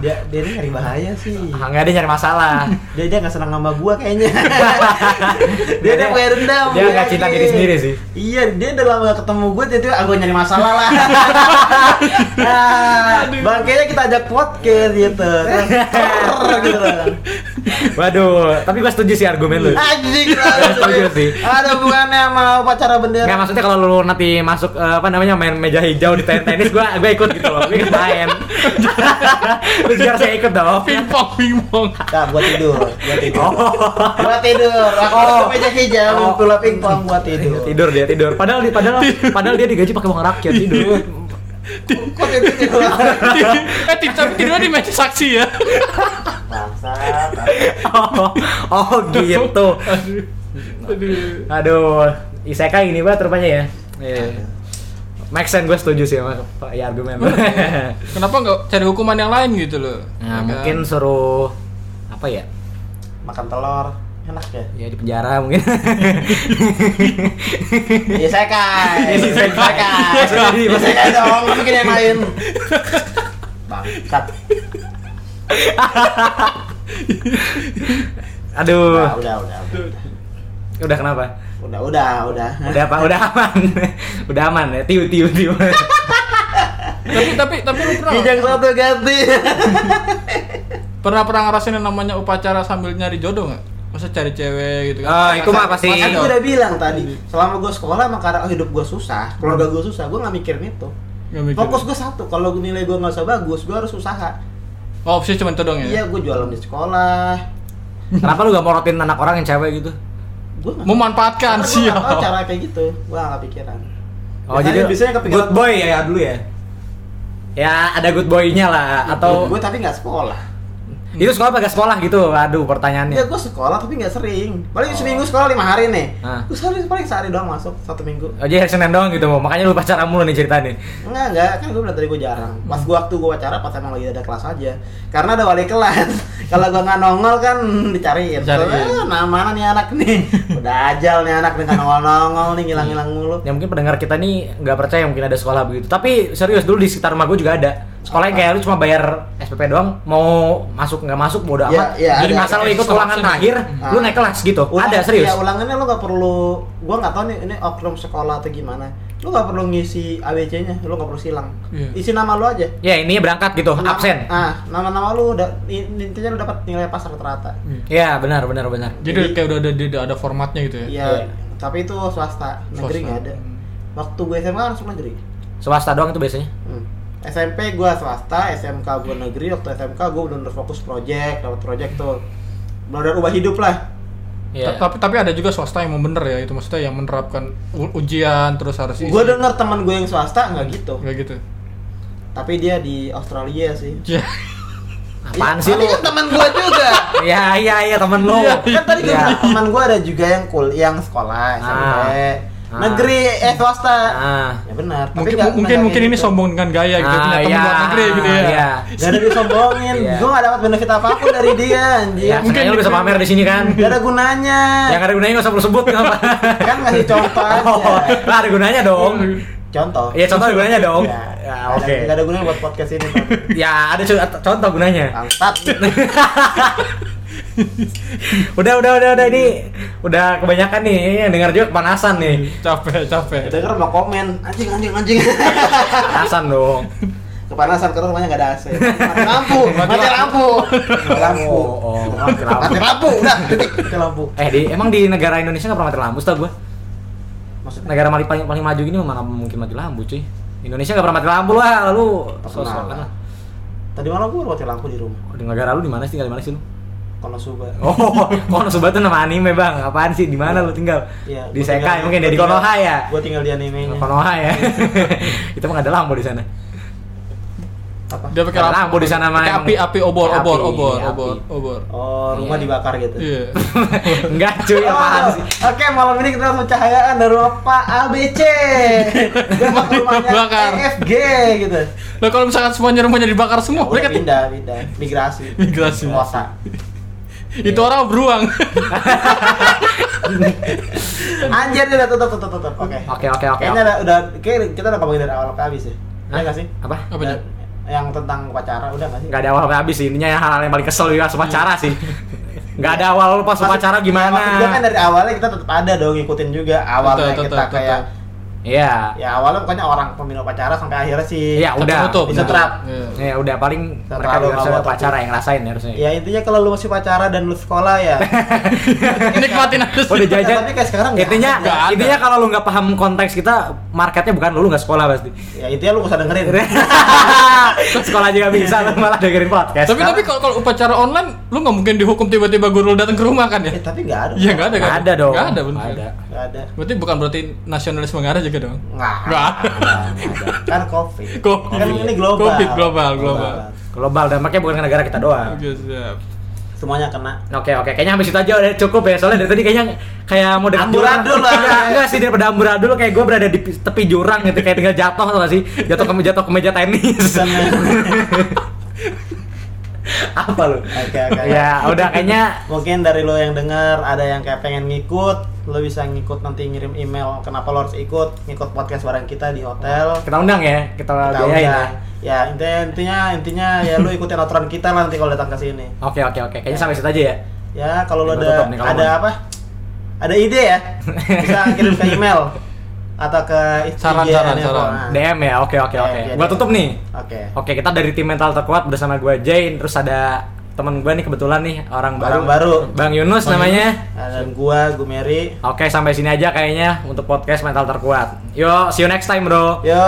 dia dia ini nyari bahaya sih Ah, nggak dia nyari masalah. dia dia nggak senang sama gua kayaknya dia dia punya dendam Dia nggak cinta diri sendiri sih. iya dia udah lama gak ketemu gua jadi ah gua nyari masalah lah nah, bangkainya kita ajak podcast gitu gitu Waduh, tapi gua setuju sih argumen lu. anjing Setuju sih. ada hubungannya sama upacara bendera Nggak maksudnya kalau lu nanti masuk eh, apa namanya main meja hijau di tenis gua gua ikut gitu loh. Gua ikut main. Lu biar saya ikut dong. Pingpong, pingpong. Nah, gua tidur, gua tidur. Oh. Gua tidur. Aku Oh. ke meja hijau, Oh. bola pingpong gua tidur. tidur dia tidur. Padahal di padahal padahal dia digaji pakai uang rakyat tidur. Kok tidur tidur? eh tapi tidurnya di meja saksi ya. Bangsat. oh, oh gitu. Aduh. Aduh, isekai ini banget rupanya ya. Iya. Make sense gue setuju sih sama Pak ya argumen. Kenapa nggak cari hukuman yang lain gitu loh? nah, Ya kan? mungkin suruh apa ya? makan telur enak ya Ya di penjara mungkin. Iya saya kai. Iya, saya kai. Iya, Saya kai dong, nggak mungkin yang lain. Bangsat. Aduh. Udah, udah, udah, udah. Udah kenapa? Udah, udah, udah. Udah apa? Udah aman. Udah aman ya. Tiu tiu tiu. tapi tapi tapi lu pernah Kijang satu ganti. pernah pernah ngerasain yang namanya upacara sambil nyari jodoh nggak? Masa cari cewek gitu kan? Oh, itu mah pasti. Kan gue udah bilang tadi, selama gue sekolah emang karena hidup gue susah, keluarga gue susah, gue nggak mikirin itu. Nggak mikir. Fokus gue satu, kalau nilai gue nggak usah bagus, gue harus usaha. Oh, opsi cuma itu dong ya? Iya, gue jualan di sekolah. Kenapa lu gak morotin anak orang yang cewek gitu? Nggak Memanfaatkan sih. cara kayak gitu, gue nggak kepikiran. Oh, jadi biasanya kepikiran good boy ya, ya dulu ya. Ya ada good boy-nya lah atau gue tapi nggak sekolah. Itu sekolah apa gak sekolah gitu? Aduh, pertanyaannya. Ya gue sekolah tapi nggak sering. Paling Oh. seminggu sekolah lima hari nih. Ah. Gue sehari paling sehari doang masuk satu minggu. Oh, jadi Senin doang gitu, makanya lu pacaran mulu nih ceritanya. Enggak, enggak, kan gue bilang tadi gue jarang. Pas gue waktu gue pacara pas emang lagi ada kelas aja. Karena ada wali kelas. Kalau gue nggak nongol kan dicariin. Dicariin. Ah, nah mana nih anak nih? Udah ajal nih anak nih nggak nongol-nongol nih ngilang-ngilang mulu. Ya mungkin pendengar kita nih nggak percaya mungkin ada sekolah begitu. Tapi serius dulu di sekitar rumah gue juga ada. Sekolah yang kayak lu cuma bayar SPP doang, mau masuk nggak masuk bodo Ya, amat. ya, Jadi ada. masa lu ikut ulangan option. akhir, Ah. lu naik kelas gitu. ada serius. Ya ulangannya lo nggak perlu. Gue nggak tahu nih ini oknum sekolah atau gimana. Lo nggak perlu ngisi ABC-nya, lo nggak perlu silang. Iya. Isi nama lo aja. Ya ini berangkat gitu, Nama- absen. Ah, nama-nama lu udah intinya lu dapat nilai pas rata-rata. Ya benar benar benar. Jadi kayak udah ada ada, ada formatnya gitu ya? Iya, Iya. tapi itu swasta, negeri nggak ada. Hmm. Waktu gue SMA langsung negeri. Swasta doang itu biasanya. Hmm. SMP gue swasta, SMK gue negeri. Waktu SMK gue benar fokus project, dapat project tuh. Benar ubah hidup lah. Iya. Ta- Tapi tapi ada juga swasta yang mau bener ya itu maksudnya yang menerapkan ujian terus harus isi. Gue denger teman gue yang swasta nggak gitu. kayak gitu. Tapi dia di Australia sih. Iya. Apaan sih Tapi lu? kan teman gue juga. Ya iya iya temen lu. Iya, kan tadi gue Iya. bilang, teman gue ada juga yang kul, yang sekolah SMP, Ah. Negeri, eh swasta. Ah. Ya benar. Tapi Mungkin nggak- mungkin mungkin ini gitu. sombong dengan gaya gitu Ah, punya teman iya. luar negeri gitu ya. Iya. Gak ada disombongin, Iya. gue gak dapat benefit apa pun dari dia anjir Ya, Mungkin lu bisa pamer di sini kan. Gak ada gunanya Yang ada gunanya nggak usah perlu sebut kenapa? Kan ngasih contoh aja Oh, lah ada gunanya dong. Contoh Iya contoh ada gunanya dong. Ya, Ya, ada- oke. Gak ada gunanya buat podcast ini Bang. Ya ada co- contoh gunanya. Bangsat Udah udah udah udah ini udah kebanyakan nih yang dengar juga kepanasan nih. Capek, capek. Denger mau komen Anjing anjing anjing Kepanasan dong. Kepanasan karena rumahnya gak ada AC Mati lampu Mati lampu Mati lampu Oh, oh, mati lampu. Mati lampu Udah titik Mati lampu Eh di emang di negara Indonesia nggak pernah mati lampu, tau gue. Maksudnya Negara paling paling, paling maju gini mana mungkin mati lampu cuy. Indonesia nggak pernah mati lampu lah, lalu sosok lah. lah. Tadi malam gue mati lampu di rumah Oh, di negara lu di mana sih? Tinggal di mana sih lu? Konosuba Oh, Konosuba tuh nama anime bang. Apaan sih? Di mana lu tinggal? Iya, Di gua Sekai tinggal- mungkin ya gua di tinggal- Konoha ya. Gue tinggal di animenya Konoha ya. Itu mah nggak ada lampu di sana. Apa? Dia pakai Ada lampu di sana mah emang. api, api obor, obor, obor, obor, obor. Oh rumah Iya. dibakar gitu Iya. Enggak cuy, apaan Oh, sih? Oke, malam ini kita pencahayaan dari rumah Pak ABC. Dia mau ke rumahnya Bakar. EFG gitu. Lah kalau misalkan semuanya rumahnya dibakar semua, Udah mereka pindah, pindah, migrasi. Migrasi. Kota. Itu orang beruang. Anjir dia udah tutup, tutup, tutup. Oke. Oke oke oke. Kayaknya udah, udah kayak kita udah ngomongin dari awal ke habis ya. Hah? Iya nggak sih? Apa? Apa Dan- Yang tentang upacara udah nggak sih? Nggak ada awal sampai habis sih. Intinya yang hal-hal yang paling kesel juga pas upacara sih. Nggak ada awal pas Maksud- upacara gimana? Maksud gue kan dari awalnya kita tetap ada dong ngikutin juga awalnya Betul, kita betul, kayak Iya. ya awalnya pokoknya orang pemilu upacara sampai akhirnya sih Iya, udah. Tertutup. Bisa terap. Iya. Ya udah paling mereka juga awal, upacara tapi- yang ngerasain harusnya. Ya intinya kalau lu masih pacaran dan lu sekolah ya. Nikmatin aja. Udah jajan. Tapi kayak sekarang intinya ada. Nggak ada. intinya kalau lu nggak paham konteks kita marketnya bukan lu, lu nggak sekolah pasti. ya intinya lu gak usah dengerin. sekolah juga bisa lu malah dengerin podcast. Tapi tapi kalau kalau upacara online, lu nggak mungkin dihukum tiba-tiba guru lu datang ke rumah kan ya? Eh, tapi nggak ada. Iya nggak ada kan? Nggak ada dong. Nggak ada ada. Ada. Berarti bukan berarti nasionalisme nggak ada juga dong? Nggak. Nggak ada. Nggak ada. Kan covid. Covid. Kan ini global. Covid, global, global. Global dampaknya bukan ke negara kita doang. Oke siap. Semuanya kena. Oke oke, kayaknya habis itu aja udah cukup ya. Soalnya dari tadi kayaknya kayak mau dekat jurang. Amburadul lah. Enggak, enggak sih daripada amburadul kayak gue berada di pi- tepi jurang gitu kayak tinggal jatuh atau sih? Jatuh ke jatuh ke meja tenis. Apa lu? Oke, oke. Ya, udah kayaknya Mungkin dari lo yang denger ada yang kayak pengen ngikut, lo bisa ngikut nanti ngirim email. Kenapa lo harus ikut? Ngikut podcast bareng kita di hotel. kita undang ya, kita, Kita biayain ya. undang. Ya intinya intinya intinya ya lu ikutin aturan kita lah nanti kalau datang ke sini. Oke, oke, oke. Kayaknya sampai situ aja ya. Ya kalau lo ada tutup nih kalau ada mau. apa? Ada ide ya? Bisa kirim ke email atau ke IG Saran, saran, saran. Nah. DM ya. Oke, oke, Ya, oke. Gua DM. tutup nih. Oke. Oke, kita dari tim mental terkuat bersama gua Jain, terus ada teman gua nih kebetulan nih orang baru. Orang baru. Bang Yunus Bang namanya. Nah, Dan gua, gue Mary. Oke, sampai sini aja kayaknya untuk podcast mental terkuat. Yo, see you next time, bro. Yo.